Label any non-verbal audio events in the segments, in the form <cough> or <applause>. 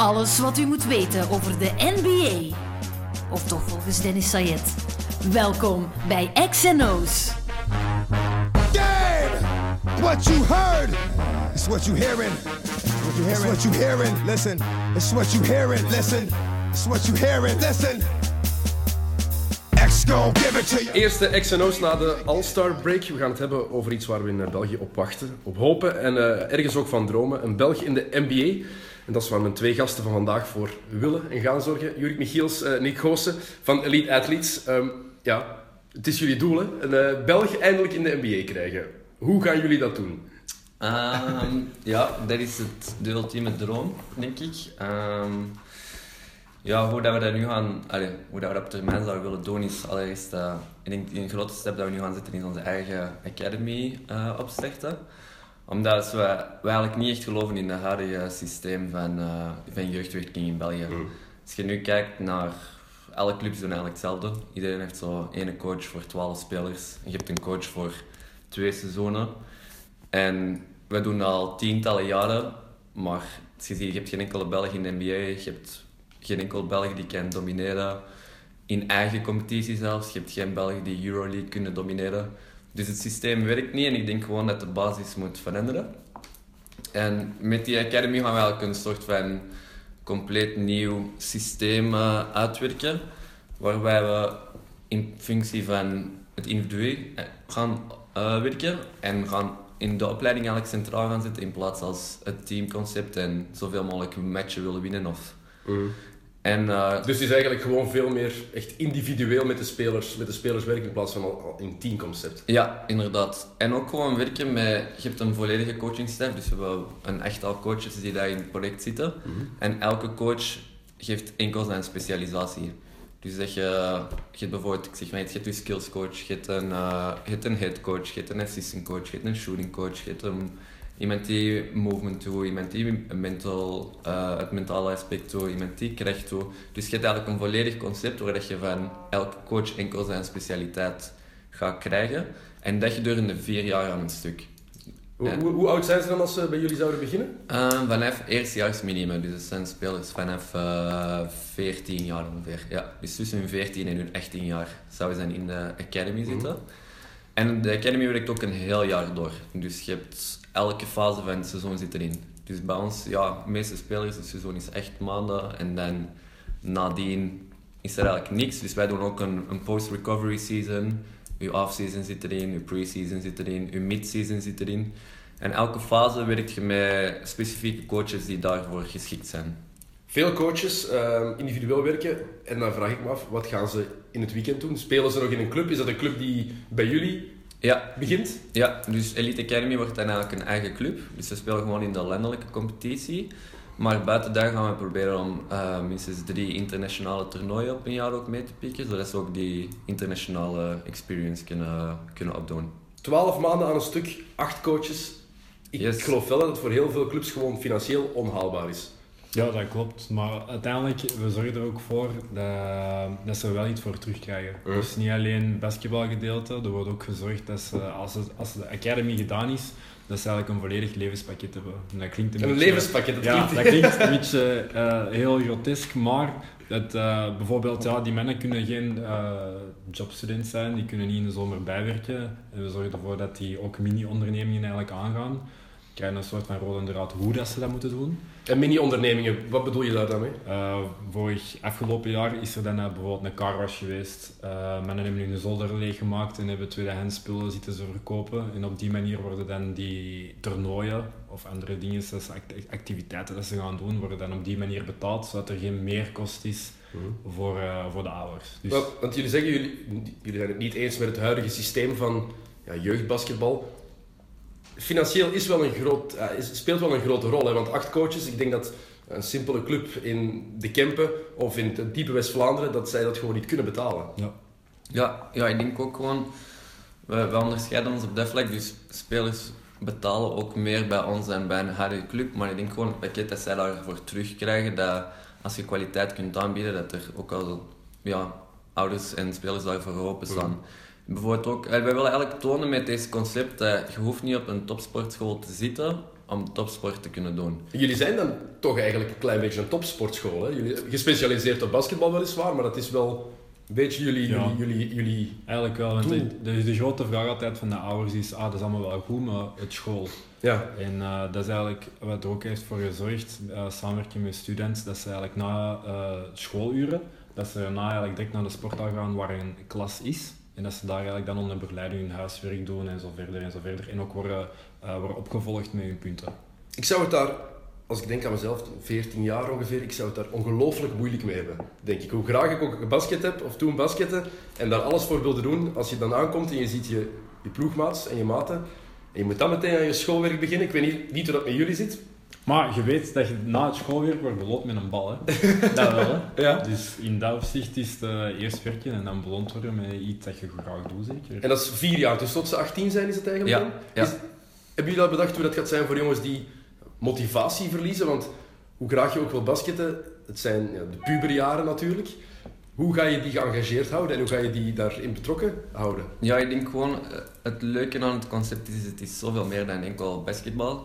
Alles wat u moet weten over de NBA. Of toch volgens Dennis Sayed. Welkom bij XNO's. Game! What you heard is what you hearing. What you hearing? It's what you hearing. Listen. It's what you hearing. Listen. It's what you hearing. Listen. X gon' give it to you. Eerste XNO's na de All-Star break. We gaan het hebben over iets waar we in eh, België op wachten, op hopen en eh, ergens ook van dromen. Een Belg in de NBA. Dat is waar mijn twee gasten van vandaag voor willen en gaan zorgen. Jurik Michiels, eh Nick Goossen van Elite Athletes. Ehm, ja, het is jullie doel, hè? Een eh, Belg eindelijk in de NBA krijgen. Hoe gaan jullie dat doen? Ehm, ja, dat is het, de ultieme droom, denk ik. Ehm, ja, hoe dat we dat nu gaan, hoe dat we op termijn zouden willen doen, is allereerst, eh, ik denk een grote stap dat we nu gaan zetten in onze eigen academy eh, opstarten. Omdat we, we eigenlijk niet echt geloven in het huidige systeem van, eh, van jeugdwerking in België. Als je nu kijkt naar alle clubs doen eigenlijk hetzelfde. Iedereen heeft zo ene coach voor 12 spelers. Je hebt een coach voor twee seizoenen. En we doen dat al tientallen jaren, maar je, ziet, je hebt geen enkele Belg in de NBA, je hebt geen enkel Belg die kan domineren in eigen competitie zelfs. Je hebt geen Belg die Euroleague kunnen domineren. Dus het systeem werkt niet en ik denk gewoon dat de basis moet veranderen. En met die Academy gaan we eigenlijk een soort van compleet nieuw systeem eh, uitwerken, waarbij we in functie van het individu eh, gaan eh, werken en gaan in de opleiding eigenlijk centraal gaan zitten in plaats als het teamconcept en zoveel mogelijk matchen willen winnen. Of... En eh, Dus het is eigenlijk gewoon veel meer echt individueel met de spelers, met de spelers werken in plaats van al, in teamconcept. Ja, inderdaad. En ook gewoon werken met... Je hebt een volledige coachingstaf, dus we hebben een echtal coaches die daar in het project zitten. En elke coach geeft enkel zijn specialisatie. Dus dat je, je hebt bijvoorbeeld, ik zeg maar, je hebt een skills coach, je hebt een, eh, je hebt een head coach, je hebt een assistant coach, je hebt een shooting coach, je hebt een, iemand die movement doet, iemand die mental, eh, het mentale aspect doet, iemand die kracht doet. Dus je hebt eigenlijk een volledig concept waar dat je van elke coach enkel zijn specialiteit gaat krijgen. En dat gedurende vier jaar aan een stuk. Hoe, hoe, hoe oud zijn ze dan als ze bij jullie zouden beginnen? Eh, vanaf eerstejaarsminimum, dus het zijn spelers vanaf eh 14 jaar ongeveer. Ja, dus tussen hun 14 en hun 18 jaar zouden ze in de academy zitten. En de academy werkt ook een heel jaar door. Dus je hebt elke fase van het seizoen zit erin. Dus bij ons, ja, de meeste spelers, het seizoen is echt maanden. En dan nadien is er eigenlijk niks. Dus wij doen ook een, een post-recovery season. Uw off-season zit erin, uw pre-season zit erin, uw mid-season zit erin. En elke fase werkt je met specifieke coaches die daarvoor geschikt zijn. Veel coaches ehm, individueel werken. En dan vraag ik me af, wat gaan ze in het weekend doen? Spelen ze nog in een club? Is dat een club die bij jullie Ja, begint? Ja, dus Elite Academy wordt dan eigenlijk een eigen club. Dus we spelen gewoon in de landelijke competitie. Maar buiten daar gaan we proberen om eh, minstens drie internationale toernooien op een jaar ook mee te pikken. Zodat ze ook die internationale experience kunnen, kunnen opdoen. Twaalf maanden aan een stuk, acht coaches. Ik Yes. geloof wel dat het voor heel veel clubs gewoon financieel onhaalbaar is. Ja, dat klopt. Maar uiteindelijk, we zorgen er ook voor dat, dat ze er wel iets voor terugkrijgen. Mhm. Dus niet alleen basketbalgedeelte, er wordt ook gezorgd dat ze, als, het, als de academy gedaan is, dat ze eigenlijk een volledig levenspakket hebben. En dat klinkt een, Een beetje- levenspakket, dat ja, klinkt- dat klinkt een beetje eh, heel grotesk, maar dat, eh, bijvoorbeeld, ja, die mannen kunnen geen jobstudent zijn, die kunnen niet in de zomer bijwerken. En we zorgen ervoor dat die ook mini-ondernemingen eigenlijk aangaan. Krijgen een soort van rode draad hoe dat ze dat moeten doen. En mini-ondernemingen, wat bedoel je daar dan mee? Eh, vorig afgelopen jaar is er dan bijvoorbeeld een carwash geweest. Eh mannen hebben nu een zolder leeggemaakt en hebben tweedehands spullen zitten ze verkopen. En op die manier worden dan die toernooien of andere dingen, act- activiteiten dat ze gaan doen, worden dan op die manier betaald, zodat er geen meerkost is voor, eh, voor de ouders. Dus, want jullie zeggen, jullie, jullie zijn het niet eens met het huidige systeem van ja, jeugdbasketbal. Financieel is wel een groot, eh, is, speelt wel een grote rol, hè, want acht coaches, ik denk dat een simpele club in de Kempen of in het diepe West-Vlaanderen, dat zij dat gewoon niet kunnen betalen. ja. Ja, ja, ik denk ook gewoon, we, we onderscheiden ons op dat vlak. Dus spelers betalen ook meer bij ons dan bij een huidige club. Maar ik denk gewoon het pakket dat zij daarvoor terugkrijgen, dat als je kwaliteit kunt aanbieden, dat er ook al ja, ouders en spelers daarvoor openstaan. Bijvoorbeeld ook, eh, wij willen eigenlijk tonen met deze concept dat je hoeft niet op een topsportschool te zitten om topsport te kunnen doen. Jullie zijn dan toch eigenlijk een klein beetje een topsportschool. Hè? Jullie, gespecialiseerd op basketbal weliswaar, maar dat is wel een beetje jullie, Ja. jullie, jullie, jullie... Eigenlijk wel, want de, de, de grote vraag altijd van de ouders is, ah, dat is allemaal wel goed, maar het school. Ja, En eh, dat is eigenlijk wat er ook heeft voor gezorgd, eh samenwerking met studenten, dat ze eigenlijk na eh, schooluren, dat ze daarna eigenlijk direct naar de sporthal gaan waar een klas is. En dat ze daar eigenlijk dan onder begeleiding hun huiswerk doen en zo verder en zo verder. En ook worden, eh, worden opgevolgd met hun punten. ik zou het daar, als ik denk aan mezelf, 14 jaar ongeveer, ik zou het daar ongelooflijk moeilijk mee hebben. Denk ik. Hoe graag ik ook gebasket heb, of toen basketten, en daar alles voor wilde doen, als je dan aankomt en je ziet je, je ploegmaats en je maten, en je moet dan meteen aan je schoolwerk beginnen. Ik weet niet, niet hoe dat met jullie zit. Maar je weet dat je na het schoolwerk wordt beloond met een bal. Hè? <laughs> dat wel, hè? Ja. Dus in dat opzicht is het eh, eerst werken en dan beloond worden met iets dat je graag doet, zeker. En dat is vier jaar, dus tot ze 18 zijn is het eigenlijk Ja, dan? ja. Is- hebben jullie al bedacht hoe dat gaat zijn voor jongens die motivatie verliezen? Want hoe graag je ook wil basketten, het zijn ja, de puberjaren natuurlijk. Hoe ga je die geëngageerd houden en hoe ga je die daarin betrokken houden? Ja, ik denk gewoon, eh, het leuke aan het concept is, het is zoveel meer dan enkel basketbal.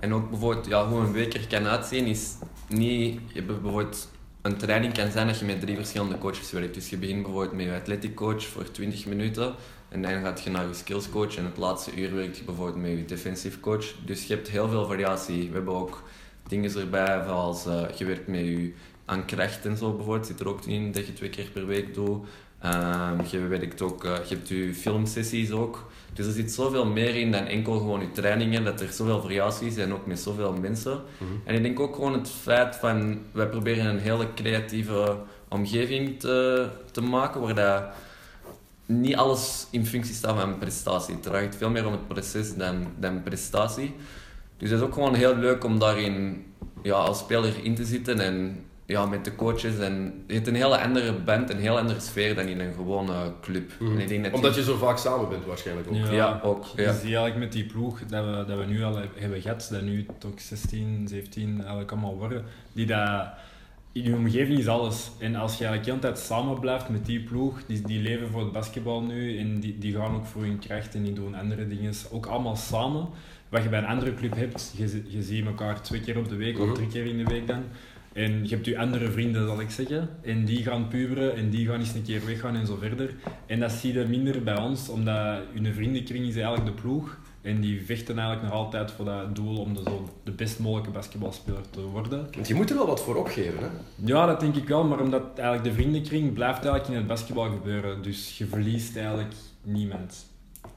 En ook bijvoorbeeld, ja, hoe een week er kan uitzien, is niet... Je hebt bijvoorbeeld... Een training kan zijn dat je met drie verschillende coaches werkt. Dus je begint bijvoorbeeld met je athletic coach voor 20 minuten. En dan gaat je naar je skills coach. En het laatste uur werkt je bijvoorbeeld met je defensive coach. Dus je hebt heel veel variatie. We hebben ook dingen erbij, zoals eh, je werkt met je aan kracht en zo bijvoorbeeld. Zit er ook in dat je twee keer per week doet. Ehm, je werkt ook, eh, je hebt je filmsessies ook. Dus er zit zoveel meer in dan enkel gewoon je trainingen, dat er zoveel variaties zijn, ook met zoveel mensen. En ik denk ook gewoon het feit van, wij proberen een hele creatieve omgeving te, te maken, waar dat niet alles in functie staat van prestatie. Het draait veel meer om het proces dan, dan prestatie. Dus het is ook gewoon heel leuk om daarin ja, als speler in te zitten en ja, met de coaches. En je hebt een hele andere band, een heel andere sfeer dan in een gewone club. En ik denk dat die- Omdat je zo vaak samen bent waarschijnlijk ook. Ja, ook, Je ja. ziet eigenlijk met die ploeg dat we, dat we nu al hebben gehad, dat nu toch 16, 17 eigenlijk allemaal worden, die dat... In je omgeving is alles. En als je eigenlijk de hele tijd samen blijft met die ploeg, die, die leven voor het basketbal nu en die, die gaan ook voor hun kracht en die doen andere dingen, ook allemaal samen. Wat je bij een andere club hebt, je, je ziet elkaar twee keer op de week Mhm. of drie keer in de week dan. En je hebt je andere vrienden, zal ik zeggen. En die gaan puberen en die gaan eens een keer weggaan en zo verder. En dat zie je minder bij ons, omdat hun vriendenkring is eigenlijk de ploeg. En die vechten eigenlijk nog altijd voor dat doel om de, zo de best mogelijke basketbalspeler te worden. Want je moet er wel wat voor opgeven. Hè? Ja, dat denk ik wel, maar omdat eigenlijk de vriendenkring blijft eigenlijk in het basketbal gebeuren. Dus je verliest eigenlijk niemand.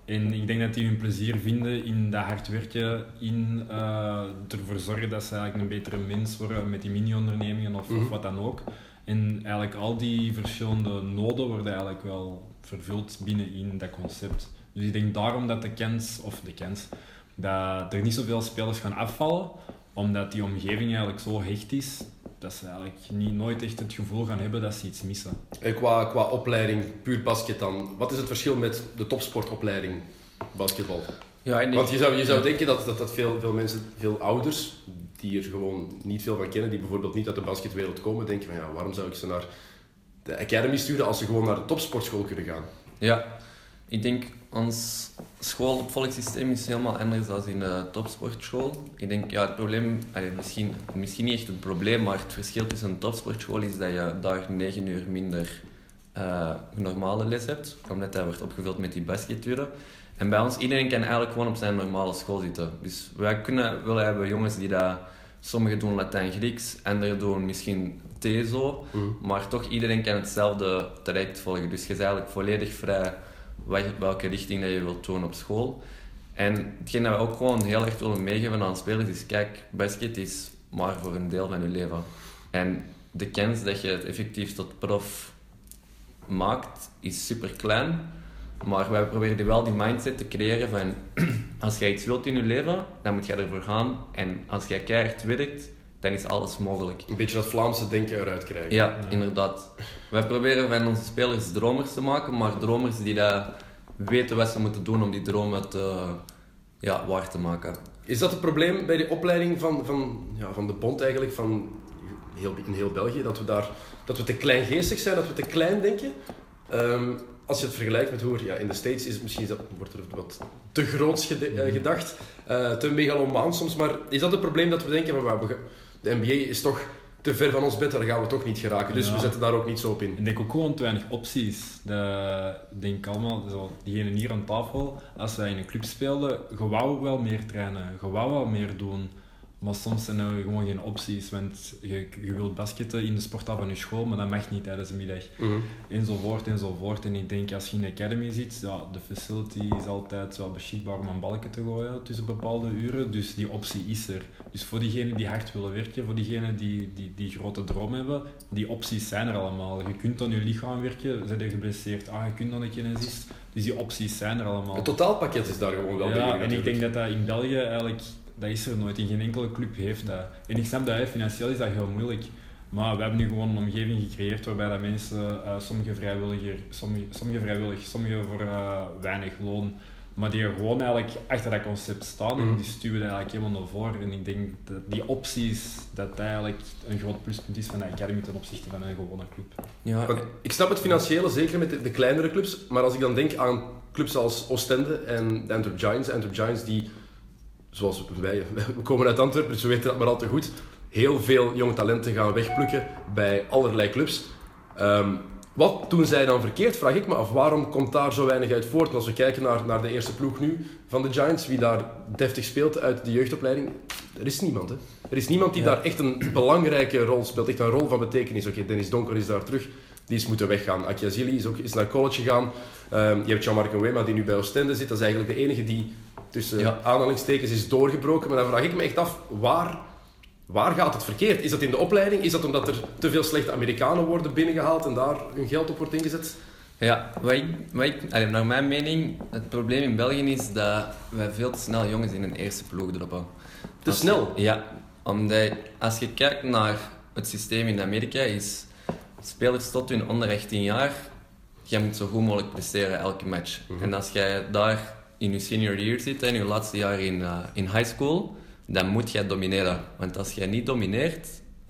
En ik denk dat die hun plezier vinden in dat hard werken, in eh, ervoor zorgen dat ze eigenlijk een betere mens worden met die mini-ondernemingen of, of Mhm. wat dan ook. En eigenlijk al die verschillende noden worden eigenlijk wel vervuld binnen in dat concept. Dus ik denk daarom dat de kans, of de kans, dat er niet zoveel spelers gaan afvallen, omdat die omgeving eigenlijk zo hecht is, dat ze eigenlijk niet, nooit echt het gevoel gaan hebben dat ze iets missen. En qua, qua opleiding, puur basket dan, wat is het verschil met de topsportopleiding basketbal? Ja, ik Want je zou, je zou denken dat, dat, dat veel, veel mensen, veel ouders, die er gewoon niet veel van kennen, die bijvoorbeeld niet uit de basketwereld komen, denken van ja, waarom zou ik ze naar de academy sturen als ze gewoon naar de topsportschool kunnen gaan? Ja, ik denk ons schoolopvolgsysteem is helemaal anders dan in de topsportschool. Ik denk, ja, het probleem, allee, misschien, misschien niet echt het probleem, maar het verschil tussen een topsportschool is dat je daar 9 uur minder eh, normale les hebt, omdat dat wordt opgevuld met die basketuren. En bij ons, iedereen kan eigenlijk gewoon op zijn normale school zitten. Dus wij kunnen wel hebben jongens die dat, sommigen doen Latijn-Grieks, anderen doen misschien TESO, maar toch iedereen kan hetzelfde traject volgen. Dus je is eigenlijk volledig vrij welke richting dat je wilt doen op school. En hetgeen dat we ook gewoon heel erg willen meegeven aan spelers is, kijk, basket is maar voor een deel van je leven. En de kans dat je het effectief tot prof maakt, is super klein. Maar wij proberen wel die mindset te creëren van <clears throat> als jij iets wilt in je leven, dan moet je ervoor gaan. En als jij keihard werkt, dan is alles mogelijk. Een beetje dat Vlaamse denken eruit krijgen. Ja, inderdaad. Wij proberen van onze spelers dromers te maken, maar dromers die dat weten wat ze moeten doen om die dromen te, ja, waar te maken. Is dat het probleem bij de opleiding van, van, ja, van de bond eigenlijk, van heel, in heel België, dat we daar dat we te kleingeestig zijn, dat we te klein denken? Ehm, als je het vergelijkt met hoe er, ja, in de States is het misschien dat, wordt er wat te groots eh, gedacht, eh, te megalomaan soms, maar is dat het probleem dat we denken van "Wauw, we de NBA is toch te ver van ons bed, daar gaan we toch niet geraken, dus Ja. we zetten daar ook niet zo op in. Ik denk ook gewoon te weinig opties. De, ik denk allemaal, zo, diegenen hier aan tafel, als wij in een club speelden, je wou wel meer trainen, je wou wel meer doen. Maar soms zijn er gewoon geen opties, want je, je wilt basketten in de sportaf van je school, maar dat mag niet tijdens de middag. Mhm. Enzovoort, enzovoort. En ik denk, als je in de academy zit, ja, de facility is altijd wel beschikbaar om een balken te gooien tussen bepaalde uren. Dus die optie is er. Dus voor diegenen die hard willen werken, voor diegenen die, die, die grote droom hebben, die opties zijn er allemaal. Je kunt aan je lichaam werken, zijn je geblesseerd, ah, je kunt dan een kinesist. Dus die opties zijn er allemaal. Het totaalpakket is daar gewoon wel Ja, en ik denk dat dat in België eigenlijk, dat is er nooit. In geen enkele club heeft dat. En ik snap dat, hè, financieel is dat heel moeilijk. Maar we hebben nu gewoon een omgeving gecreëerd waarbij dat mensen, eh sommige vrijwilliger, sommige, sommige vrijwillig, sommige voor eh, weinig loon, maar die er gewoon eigenlijk achter dat concept staan en Mhm. die stuwen dat eigenlijk helemaal naar voren. En ik denk dat die opties, dat dat eigenlijk een groot pluspunt is van de Academy ten opzichte van een gewone club. Ja, Want ik snap het financiële, zeker met de, de kleinere clubs. Maar als ik dan denk aan clubs als Oostende en de Antwerp Giants. Antwerp Giants die, zoals wij, we komen uit Antwerpen, dus we weten dat maar al te goed. Heel veel jonge talenten gaan wegplukken bij allerlei clubs. Ehm, wat doen zij dan verkeerd, vraag ik me af. Waarom komt daar zo weinig uit voort? En als we kijken naar, naar de eerste ploeg nu van de Giants, wie daar deftig speelt uit de jeugdopleiding, er is niemand. Hè? Er is niemand die Ja. daar echt een belangrijke rol speelt, echt een rol van betekenis. Oké, Dennis Donker is daar terug, die is moeten weggaan. Akiazili is ook is naar college gegaan. Ehm, je hebt Jean-Marc Wema die nu bij Oostende zit. Dat is eigenlijk de enige die tussen Ja. aanhalingstekens is doorgebroken. Maar dan vraag ik me echt af, waar, waar gaat het verkeerd? Is dat in de opleiding? Is dat omdat er te veel slechte Amerikanen worden binnengehaald en daar hun geld op wordt ingezet? Ja, wat ik, wat ik, allee, naar mijn mening, het probleem in België is dat wij veel te snel jongens in een eerste ploeg droppen. Te Als- snel? Ja, omdat als je kijkt naar het systeem in Amerika, is spelers tot hun onder 18 jaar, jij moet zo goed mogelijk presteren elke match. Mhm. En als jij daar in je senior year zit, in je laatste jaar in, eh, in high school, dan moet jij domineren. Want als jij niet domineert,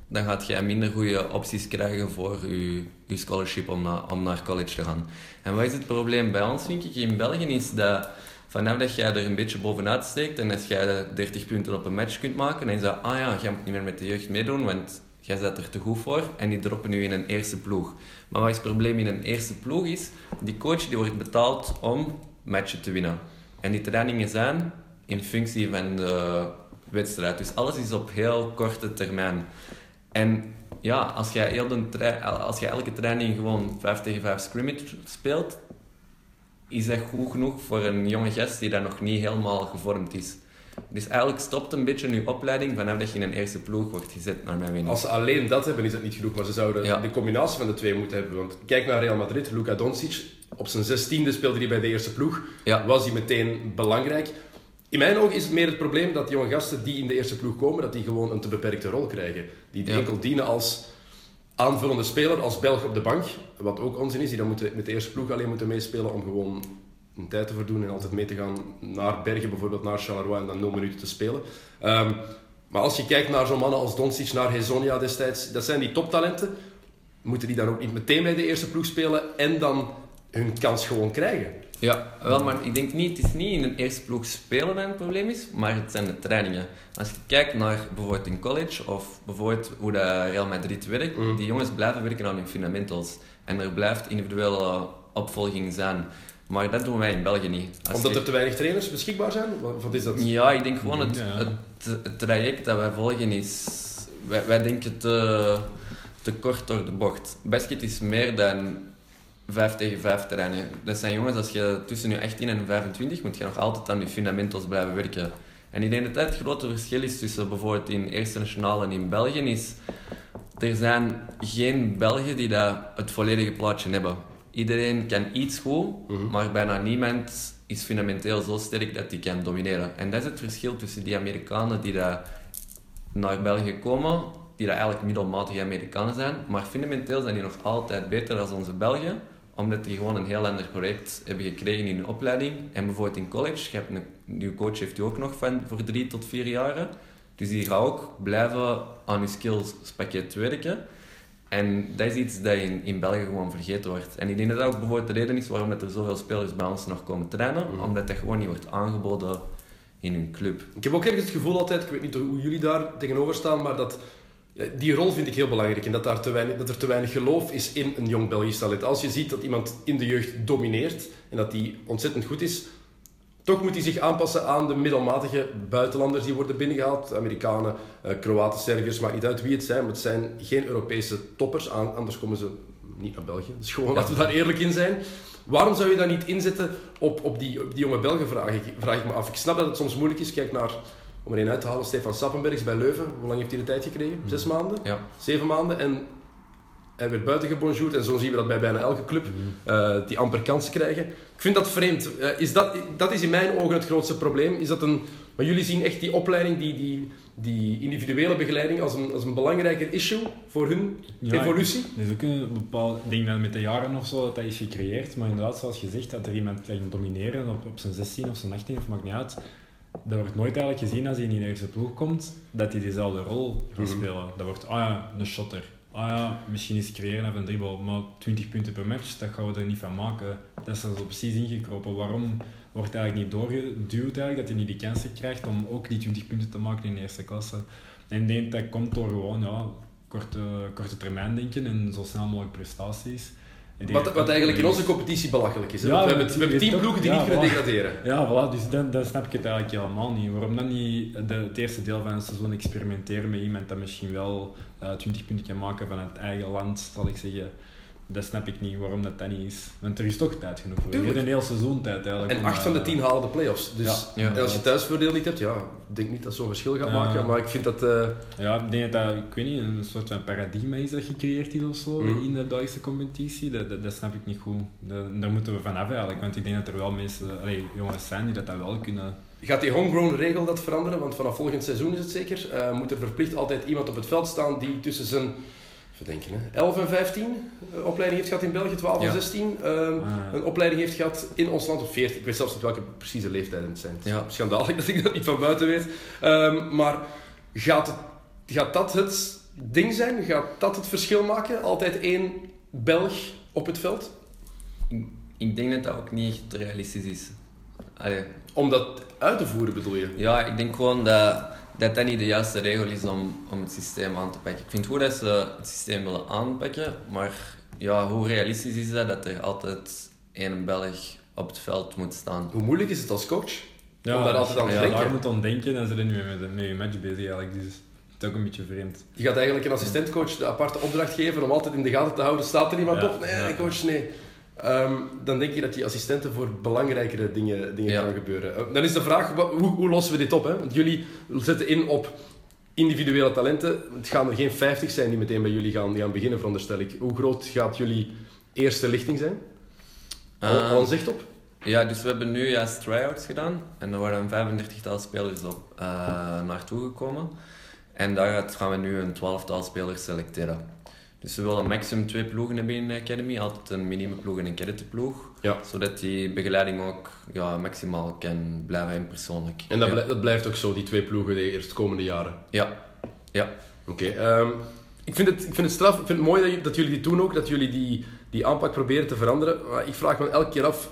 dan gaat jij minder goede opties krijgen voor je, je scholarship om, na- om naar college te gaan. En wat is het probleem bij ons, vind ik, in België, is dat vanaf dat jij er een beetje bovenuit steekt en als jij 30 punten op een match kunt maken, dan is dat, ah ja, jij moet niet meer met de jeugd meedoen, want jij zit er te goed voor en die droppen nu in een eerste ploeg. Maar wat is het probleem in een eerste ploeg is, die coach die wordt betaald om matchen te winnen. En die trainingen zijn in functie van de wedstrijd. Dus alles is op heel korte termijn. En ja, als jij, heel als jij elke training gewoon 5 tegen 5 scrimmage speelt, is dat goed genoeg voor een jonge gast die daar nog niet helemaal gevormd is. Dus eigenlijk stopt een beetje je opleiding vanaf dat je in een eerste ploeg wordt gezet, naar mijn mening. Als ze alleen dat hebben, is dat niet genoeg. Maar ze zouden Ja. de combinatie van de twee moeten hebben. Want kijk naar Real Madrid, Luka Doncic. Op zijn zestiende speelde hij bij de eerste ploeg. Ja. Was hij meteen belangrijk. In mijn ogen is het meer het probleem dat jonge gasten die in de eerste ploeg komen, dat die gewoon een te beperkte rol krijgen. Die Ja. enkel dienen als aanvullende speler, als Belg op de bank. Wat ook onzin is, die dan moeten, met de eerste ploeg alleen moeten meespelen om gewoon een tijd te verdoen en altijd mee te gaan naar Bergen, bijvoorbeeld naar Charleroi en dan 0 minuten te spelen. Ehm, maar als je kijkt naar zo'n mannen als Doncic, naar Hezonia destijds, dat zijn die toptalenten. Moeten die dan ook niet meteen bij de eerste ploeg spelen en dan hun kans gewoon krijgen? Ja, wel, maar ik denk niet, het is niet in een eerste ploeg spelen dat het probleem is, maar het zijn de trainingen. Als je kijkt naar bijvoorbeeld in college of bijvoorbeeld hoe de Real Madrid werkt, Mm. die jongens blijven werken aan hun fundamentals. En er blijft individuele opvolging zijn. Maar dat doen wij in België niet. Als Omdat je- er te weinig trainers beschikbaar zijn? Wat, is dat? Ja, ik denk gewoon het, Ja. het, het traject dat wij volgen is... Wij, wij denken te, te kort door de bocht. Basket is meer dan 5 tegen 5 terreinen. Dat zijn jongens, als je tussen je 18 en 25 moet je nog altijd aan je fundamentals blijven werken. En ik denk dat het grote verschil is tussen bijvoorbeeld in Eerste Nationaal en in België is... Er zijn geen Belgen die dat het volledige plaatje hebben. Iedereen kan iets goed, maar bijna niemand is fundamenteel zo sterk dat hij kan domineren. En dat is het verschil tussen die Amerikanen die daar naar België komen, die dat eigenlijk middelmatige Amerikanen zijn, maar fundamenteel zijn die nog altijd beter dan onze Belgen, omdat die gewoon een heel ander project hebben gekregen in hun opleiding. En bijvoorbeeld in college, je hebt een, je coach heeft u ook nog van voor drie tot vier jaren. Dus die gaat ook blijven aan je skills pakket werken. En dat is iets dat in, in België gewoon vergeten wordt. En ik denk dat dat ook bijvoorbeeld de reden is waarom dat er zoveel spelers bij ons nog komen trainen. Mhm. Omdat dat gewoon niet wordt aangeboden in hun club. Ik heb ook ergens het gevoel altijd, ik weet niet hoe jullie daar tegenover staan, maar dat die rol vind ik heel belangrijk. En dat, daar te weinig, dat er te weinig geloof is in een jong Belgisch talent. Als je ziet dat iemand in de jeugd domineert en dat die ontzettend goed is, toch moet hij zich aanpassen aan de middelmatige buitenlanders die worden binnengehaald. Amerikanen, eh, Kroaten, Serviërs, maakt niet uit wie het zijn, maar het zijn geen Europese toppers, anders komen ze niet naar België. Dus gewoon, laten we daar eerlijk in zijn. Waarom zou je dat niet inzetten op, op, die, op die jonge Belgen, vraag ik, vraag ik me af. Ik snap dat het soms moeilijk is. Kijk naar, om er een uit te halen, Stefan Sappenbergs bij Leuven. Hoe lang heeft hij de tijd gekregen? Zes maanden? Ja. Zeven maanden. En hij werd buiten gebonjourd. En zo zien we dat bij bijna elke club, eh, die amper kansen krijgen. Ik vind dat vreemd. Eh, is dat, dat is in mijn ogen het grootste probleem. Is dat een, maar jullie zien echt die opleiding, die, die, die individuele begeleiding als een, als een belangrijker issue voor hun Ja, evolutie? Er is ook een bepaald dat met de jaren of zo dat dat is gecreëerd, maar inderdaad, zoals je zegt, dat er iemand kan domineren op, op zijn 16 of zijn 18 of maakt niet uit. Dat wordt nooit eigenlijk gezien als hij in de eerste ploeg komt, dat hij dezelfde rol gaat Mhm. spelen. Dat wordt, ah ja, een shotter. Ah ja, misschien is creëren een dribbel, maar 20 punten per match, dat gaan we er niet van maken. Dat is er zo precies ingekropen. Waarom wordt eigenlijk niet doorgeduwd eigenlijk, dat hij niet die kansen krijgt om ook die 20 punten te maken in de eerste klasse? En ik denk dat komt door gewoon, ja, korte, korte termijn denken en zo snel mogelijk prestaties. Wat, wat eigenlijk in onze competitie belachelijk is. hè? Ja, Want we, hebben, we hebben tien ploegen die niet kunnen voilà. degraderen. Ja, voilà, dus dan, dan snap ik het eigenlijk helemaal niet. Waarom dan niet de, het eerste deel van het seizoen experimenteren met iemand dat misschien wel eh 20 punten kan maken van het eigen land, zal ik zeggen. Dat snap ik niet, waarom dat dat niet is. Want er is toch tijd genoeg voor. Je hebt een heel seizoen tijd eigenlijk. En om, acht van de eh, tien halen de play-offs. Dus Ja. Ja. en als je thuisvoordeel niet hebt, ja, ik denk niet dat zo'n verschil gaat maken. Maar ik vind dat... eh, Ja, ik denk dat dat, ik weet niet, een soort van paradigma is dat gecreëerd is of zo Mhm. in de Belgische competitie. Dat, dat, dat snap ik niet goed. Dat- daar moeten we vanaf eigenlijk, want ik denk dat er wel mensen, allee, jongens zijn die dat, dat wel kunnen. Gaat die homegrown regel dat veranderen? Want vanaf volgend seizoen is het zeker. eh, moet er verplicht altijd iemand op het veld staan die tussen zijn even denken, hè, 11 en 15 eh, opleiding heeft gehad in België, 12 en Ja. 16. ehm, Ah, een opleiding heeft gehad in ons land op 14. Ik weet zelfs niet welke precieze leeftijden het zijn. Het Ja. schandalig <laughs> dat ik dat niet van buiten weet. Ehm, maar gaat, het, gaat dat het ding zijn? Gaat dat het verschil maken? Altijd één Belg op het veld? Ik, ik denk dat dat ook niet echt realistisch is. Allee, Om dat uit te voeren bedoel je? Ja, ik denk gewoon dat dat, dat niet de juiste regel is om, om het systeem aan te pakken. Ik vind het goed dat ze het systeem willen aanpakken, maar ja, hoe realistisch is dat dat er altijd één Belg op het veld moet staan? Hoe moeilijk is het als coach? Ja, Om daar altijd aan te ja, denken. daar moet aan denken en ze zijn nu met, met je match bezig eigenlijk. Dus het is ook een beetje vreemd. Je gaat eigenlijk een assistentcoach de aparte opdracht geven om altijd in de gaten te houden, staat er iemand Ja, op? Nee, ja. coach, nee. Ehm, dan denk je dat die assistenten voor belangrijkere dingen, dingen Ja. gaan gebeuren. Eh, dan is de vraag, hoe, hoe lossen we dit op? Hè? Want jullie zetten in op individuele talenten. Het gaan er geen 50 zijn die meteen bij jullie gaan, gaan beginnen, veronderstel ik. Hoe groot gaat jullie eerste lichting zijn? Ehm, al een zicht op? Ja, dus we hebben nu juist try-outs gedaan en er waren een 35-tal spelers op eh, naartoe gekomen. En daaruit gaan we nu een 12-tal spelers selecteren. Dus we willen maximum twee ploegen hebben in de academy, altijd een minimum-ploeg en een cadettenploeg. Ja. Zodat die begeleiding ook ja, maximaal kan blijven en persoonlijk. En dat, ja. dat blijft ook zo, die twee ploegen de eerstkomende jaren. Ja. Ja. Oké, ehm, ik, vind het, ik vind het straf, ik vind het mooi dat, je- dat jullie dit doen ook, dat jullie die, die aanpak proberen te veranderen. Maar ik vraag me elke keer af,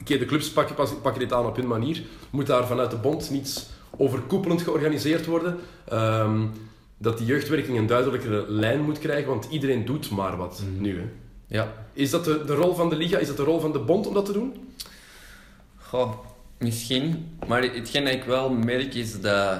oké, de clubs pakken, pakken dit aan op hun manier. Moet daar vanuit de bond niets overkoepelend georganiseerd worden? Ehm, dat die jeugdwerking een duidelijkere lijn moet krijgen, want iedereen doet maar wat nu. Hè. Ja. Is dat de, de rol van de liga, is dat de rol van de bond om dat te doen? Goh, misschien. Maar hetgeen dat ik wel merk is dat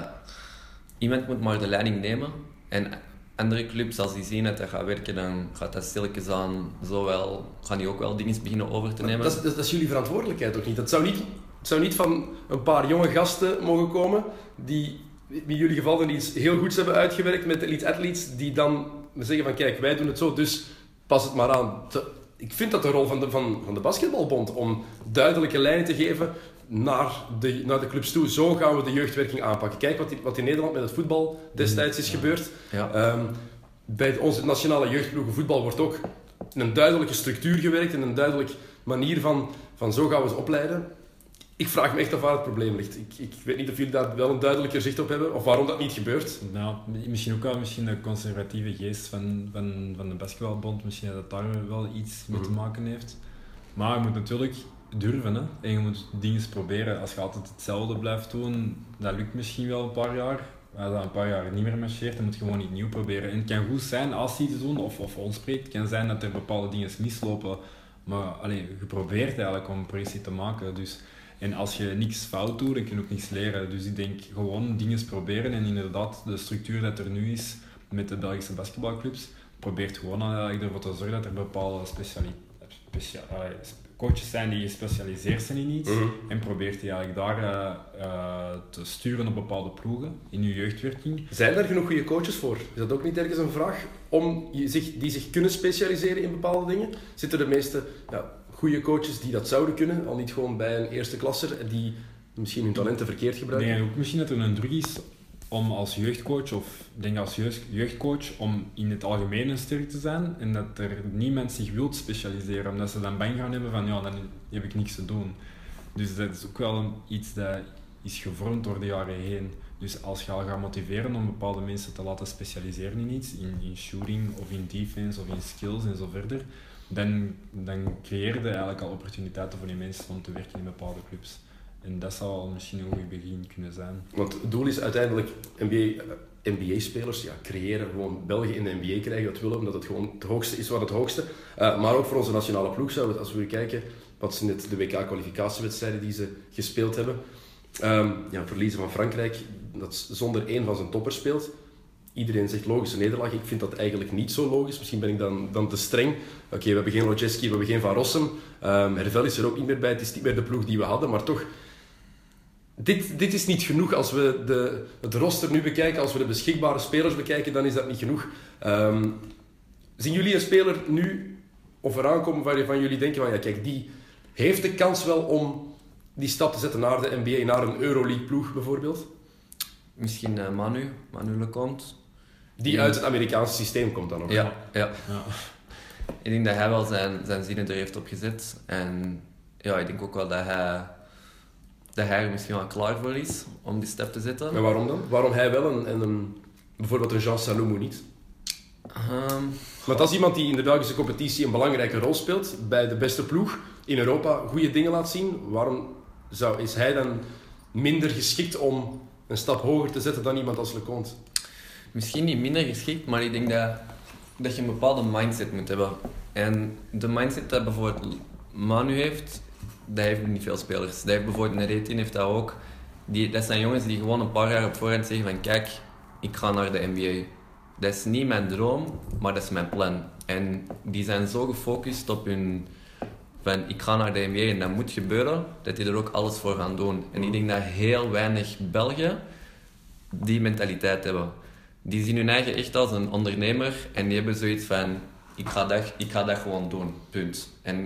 iemand moet maar de leiding nemen. En andere clubs, als die zien dat dat gaat werken, dan gaat dat stilletjes aan zowel, gaan die ook wel dingen beginnen over te nemen. Dat is, dat, is- dat is jullie verantwoordelijkheid ook niet. Dat zou niet, het zou niet van een paar jonge gasten mogen komen die in jullie geval dan iets heel goeds hebben uitgewerkt met elite athletes, die dan zeggen van kijk, wij doen het zo, dus pas het maar aan. Ik vind dat de rol van de, van, van de basketbalbond om duidelijke lijnen te geven naar de, naar de clubs toe. Zo gaan we de jeugdwerking aanpakken. Kijk wat, in- wat in Nederland met het voetbal destijds is gebeurd. Ja. Ehm, bij onze nationale jeugdploegen voetbal wordt ook in een duidelijke structuur gewerkt, in een duidelijke manier van, van zo gaan we ze opleiden. Ik vraag me echt af waar het probleem ligt. Ik, ik weet niet of jullie daar wel een duidelijker zicht op hebben, of waarom dat niet gebeurt. Nou, misschien ook wel misschien de conservatieve geest van, van, van de basketbalbond, misschien dat daar wel iets mee te Mhm. maken heeft. Maar je moet natuurlijk durven hè? en je moet dingen proberen. Als je altijd hetzelfde blijft doen, dat lukt misschien wel een paar jaar. Als dat een paar jaar niet meer marcheert, dan moet je gewoon iets nieuw proberen. En het kan goed zijn als je iets doet of, of onspreekt, het kan zijn dat er bepaalde dingen mislopen. Maar allee, je probeert eigenlijk om progressie te maken. Dus, en als je niks fout doet, dan kun je ook niks leren. Dus ik denk gewoon dingen proberen en inderdaad de structuur dat er nu is met de Belgische basketbalclubs, probeert gewoon eigenlijk ervoor te zorgen dat er bepaalde speciali specia coaches zijn die gespecialiseerd zijn in iets Mhm. en probeert die eigenlijk daar eh, eh, te sturen op bepaalde ploegen in je jeugdwerking. Zijn er genoeg goede coaches voor? Is dat ook niet ergens een vraag? Om je zich, die zich kunnen specialiseren in bepaalde dingen? Zitten de meeste ja, goede coaches die dat zouden kunnen, al niet gewoon bij een eerste klasser, die misschien hun talenten verkeerd Ik gebruiken? denk ook misschien dat er een druk is om als jeugdcoach, of denk als jeugd- jeugdcoach, om in het algemeen een sterk te zijn en dat er niemand zich wil specialiseren, omdat ze dan bang gaan hebben van ja, dan heb ik niks te doen. Dus dat is ook wel iets dat is gevormd door de jaren heen. Dus als je al gaat motiveren om bepaalde mensen te laten specialiseren in iets, in, in shooting of in defense of in skills en zo verder, dan, dan creëer je eigenlijk al opportuniteiten voor die mensen om te werken in bepaalde clubs. En dat zou misschien een goed begin kunnen zijn. Want het doel is uiteindelijk NBA, eh, NBA-spelers ja, creëren, gewoon België in de NBA krijgen, dat willen, omdat het gewoon het hoogste is wat het hoogste. Uh, maar ook voor onze nationale ploeg zouden als we kijken, wat zijn net de WK-kwalificatiewedstrijden die ze gespeeld hebben. Um, ja, verliezen van Frankrijk, dat zonder één van zijn toppers speelt. Iedereen zegt logische nederlaag. Ik vind dat eigenlijk niet zo logisch. Misschien ben ik dan, dan te streng. Oké, we hebben geen Lojeski, we hebben geen Van Rossum. Um, Hervel is er ook niet meer bij. Het is niet meer de ploeg die we hadden. Maar toch, dit, dit is niet genoeg. Als we de, het roster nu bekijken, als we de beschikbare spelers bekijken, dan is dat niet genoeg. Um, zien jullie een speler nu of eraan komen waarvan jullie denken van ja, kijk, die heeft de kans wel om die stap te zetten naar de NBA, naar een Euroleague ploeg bijvoorbeeld? Misschien uh, Manu, Manu Leconte. Die uit het Amerikaanse systeem komt dan ook. Ja, ja. ja. Ik denk dat hij wel zijn, zijn zinnen er heeft op gezet. En ja, ik denk ook wel dat hij, dat hij er misschien wel klaar voor is om die stap te zetten. En waarom dan? Waarom hij wel en, en een, bijvoorbeeld een Jean Salomon niet? Um, Want als iemand die in de Belgische competitie een belangrijke rol speelt, bij de beste ploeg in Europa goede dingen laat zien, waarom zou, is hij dan minder geschikt om een stap hoger te zetten dan iemand als Leconte? Misschien niet minder geschikt, maar ik denk dat, dat je een bepaalde mindset moet hebben. En de mindset dat bijvoorbeeld Manu heeft, dat heeft niet veel spelers. Dat heeft bijvoorbeeld een Retin heeft dat ook. Die, dat zijn jongens die gewoon een paar jaar op voorhand zeggen van kijk, ik ga naar de NBA. Dat is niet mijn droom, maar dat is mijn plan. En die zijn zo gefocust op hun van ik ga naar de NBA en dat moet gebeuren, dat die er ook alles voor gaan doen. En ik denk dat heel weinig Belgen die mentaliteit hebben. Die zien hun eigen echt als een ondernemer en die hebben zoiets van ik ga dat, ik ga dat gewoon doen, punt. En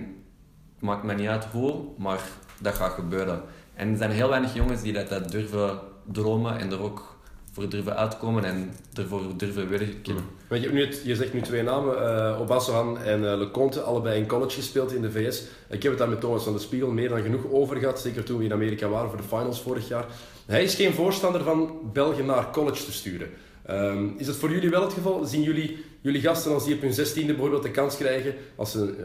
het maakt me niet uit hoe, maar dat gaat gebeuren. En er zijn heel weinig jongens die dat, dat durven dromen en er ook voor durven uitkomen en ervoor durven werken. Want je, nu je zegt nu twee namen, uh, en uh, Leconte, allebei in college gespeeld in de VS. Ik heb het daar met Thomas van de Spiegel meer dan genoeg over gehad, zeker toen we in Amerika waren voor de finals vorig jaar. Hij is geen voorstander van België naar college te sturen. Um, is dat voor jullie wel het geval? Zien jullie, jullie gasten als die op hun zestiende bijvoorbeeld de kans krijgen, als ze uh,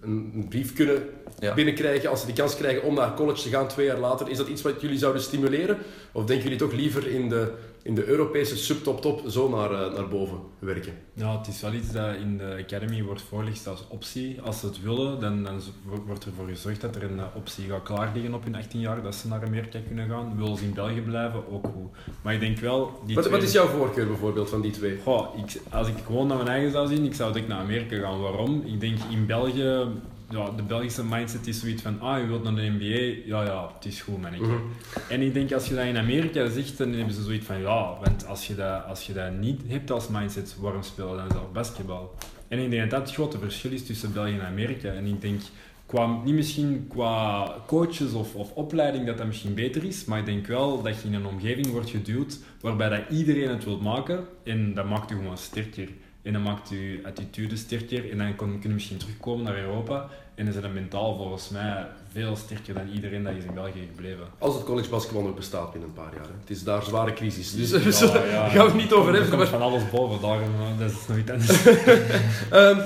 een, een brief kunnen ja. binnenkrijgen, als ze de kans krijgen om naar college te gaan twee jaar later, is dat iets wat jullie zouden stimuleren? Of denken jullie toch liever in de, in de Europese subtop-top zo naar, uh, naar boven werken? Ja, het is wel iets dat in de Academy wordt voorgelegd als optie. Als ze het willen, dan, dan wordt ervoor gezorgd dat er een optie gaat klaar liggen op hun 18 jaar, dat ze naar Amerika kunnen gaan. Willen ze in België blijven, ook goed. Maar ik denk wel... Die wat, twee... wat is jouw voorkeur bijvoorbeeld van die twee? Goh, ik, als ik gewoon naar mijn eigen zou zien, ik zou direct naar Amerika gaan. Waarom? Ik denk in België ja, de Belgische mindset is zoiets van, ah, je wilt naar de NBA, ja, ja, het is goed, man. -hmm. En ik denk, als je dat in Amerika zegt, dan hebben ze zoiets van, ja, want als je dat, als je dat niet hebt als mindset, waarom spelen dan zelf basketbal? En ik denk dat dat het grote verschil is tussen België en Amerika. En ik denk, qua, niet misschien qua coaches of, of opleiding dat dat misschien beter is, maar ik denk wel dat je in een omgeving wordt geduwd waarbij dat iedereen het wil maken en dat maakt je gewoon sterker. En dan maakt je attitude sterker en dan kun je misschien terugkomen naar Europa. En dan is het mentaal volgens mij veel sterker dan iedereen dat is in België gebleven. Als het college basketbal nog bestaat binnen een paar jaar. Hè. Het is daar zware crisis. Dus Ja, we zullen- ja. <laughs> gaan we het niet over Er hebben. komt Maar, van alles boven, daarom, eh, dat is nog iets <laughs> anders. Ehm,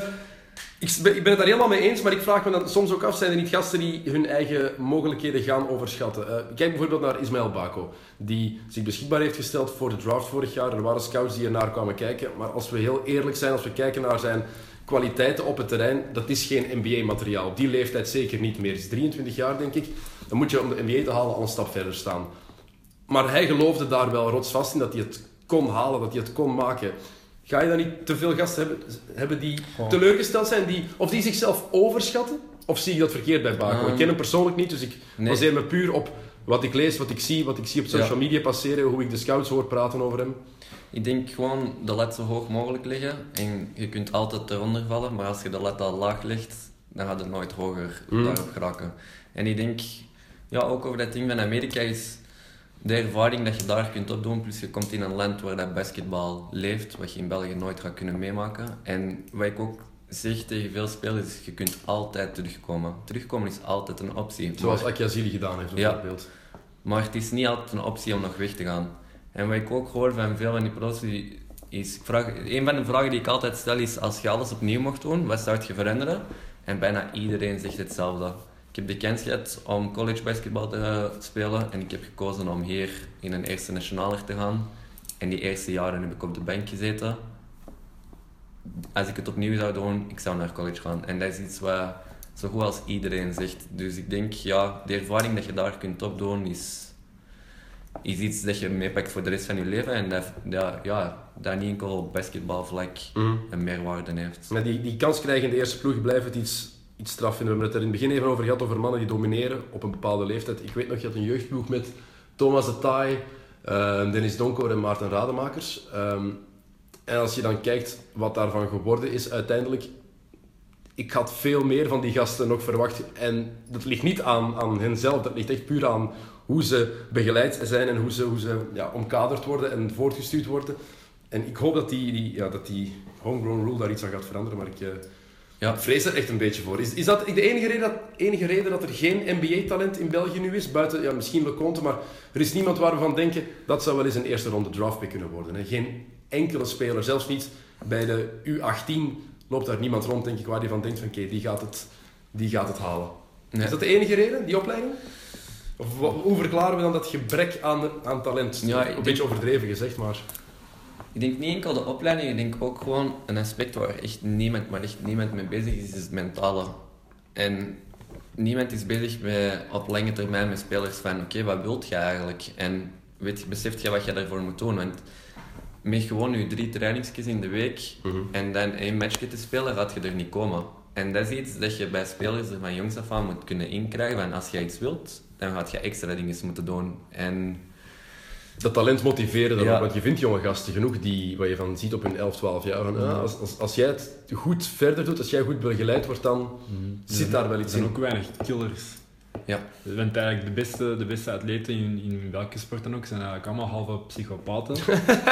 ik, ben, het daar helemaal mee eens, maar ik vraag me dan soms ook af, zijn er niet gasten die hun eigen mogelijkheden gaan overschatten? Eh, kijk bijvoorbeeld naar Ismaël Bako, die zich beschikbaar heeft gesteld voor de draft vorig jaar. Er waren scouts die ernaar kwamen kijken, maar als we heel eerlijk zijn, als we kijken naar zijn kwaliteiten op het terrein, dat is geen NBA-materiaal. Op die leeftijd zeker niet meer. Hij is 23 jaar, denk ik. Dan moet je om de NBA te halen al een stap verder staan. Maar hij geloofde daar wel rotsvast in dat hij het kon halen, dat hij het kon maken. Ga je dan niet te veel gasten hebben, hebben die Goh. teleurgesteld zijn, die, of die zichzelf overschatten? Of zie je dat verkeerd bij Baco? ik Ehm, ken hem persoonlijk niet, dus ik nee. baseer me puur op wat ik lees, wat ik zie, wat ik zie op social media passeren, hoe ik de scouts hoor praten over hem. Ik denk gewoon de lat zo hoog mogelijk leggen. En je kunt altijd eronder vallen, maar als je de lat al laag legt, dan gaat het nooit hoger Mm. daarop geraken. En ik denk, ja, ook over dat ding van Amerika is de ervaring dat je daar kunt opdoen. Plus je komt in een land waar dat basketbal leeft, wat je in België nooit gaat kunnen meemaken. En wat ik ook zeg tegen veel spelers is, je kunt altijd terugkomen. Terugkomen is altijd een optie. Zoals Akiazili gedaan heeft, Ja. bijvoorbeeld. maar het is niet altijd een optie om nog weg te gaan. En wat ik ook hoor van veel van die pro's, is, ik vraag, een van de vragen die ik altijd stel is, als je alles opnieuw mocht doen, wat zou je veranderen? En bijna iedereen zegt hetzelfde. Ik heb de kans gehad om college basketbal te spelen en ik heb gekozen om hier in een eerste nationaler te gaan. En die eerste jaren heb ik op de bank gezeten. Als ik het opnieuw zou doen, ik zou naar college gaan. En dat is iets wat zo goed als iedereen zegt. Dus ik denk, ja, de ervaring dat je daar kunt opdoen is, is iets dat je meepakt voor de rest van je leven. En dat, dat, ja, dat niet enkel op basketbalvlak Mhm. een meerwaarde heeft. Maar die, die kans krijgen in de eerste ploeg blijft het iets, iets straf vinden. We hebben het er in het begin even over gehad, over mannen die domineren op een bepaalde leeftijd. Ik weet nog, je had een jeugdploeg met Thomas de Taai, eh, Dennis Donkoor en Maarten Rademakers. Ehm, en als je dan kijkt wat daarvan geworden is uiteindelijk... Ik had veel meer van die gasten nog verwacht. En dat ligt niet aan, aan hen zelf, dat ligt echt puur aan hoe ze begeleid zijn en hoe ze, hoe ze ja, omkaderd worden en voortgestuurd worden. En ik hoop dat die, die, ja, dat die homegrown rule daar iets aan gaat veranderen, maar ik, eh, Ja. ik vrees er echt een beetje voor. Is, is dat de enige reden, dat, enige reden dat er geen NBA-talent in België nu is? Buiten ja, misschien Leconte, maar er is niemand waar we van denken dat zou wel eens een eerste ronde draftpick kunnen worden. Hè. Geen enkele speler, zelfs niet bij de U18 loopt daar niemand rond, denk ik, waar die van denkt van oké, die, gaat het, die gaat het halen. Nee. Is dat de enige reden, die opleiding? Of hoe verklaren we dan dat gebrek aan, aan talent? Ja, een denk- beetje overdreven gezegd, maar... Ik denk niet enkel de opleiding, ik denk ook gewoon een aspect waar echt niemand, maar echt niemand mee bezig is, is het mentale. En niemand is bezig met op lange termijn met spelers van oké, wat wilt je eigenlijk? En weet, je- beseft je wat je daarvoor moet doen? Want met gewoon je drie trainingsjes in de week en dan één matchje te spelen, gaat je er niet komen. En dat is iets dat je bij spelers er van jongs af aan moet kunnen inkrijgen. Van als je iets wilt, dan gaat je extra dingen moeten doen. En dat talent motiveren dan Ja. ook. Want je vindt jonge gasten genoeg die, wat je van ziet op hun 11, 12 jaar. Van, ah, als, als, als jij het goed verder doet, als jij goed begeleid wordt, dan zit daar wel Er iets zijn in. ook weinig killers. ja, Want eigenlijk de beste, de beste atleten in, in welke sport dan ook zijn eigenlijk allemaal halve psychopaten.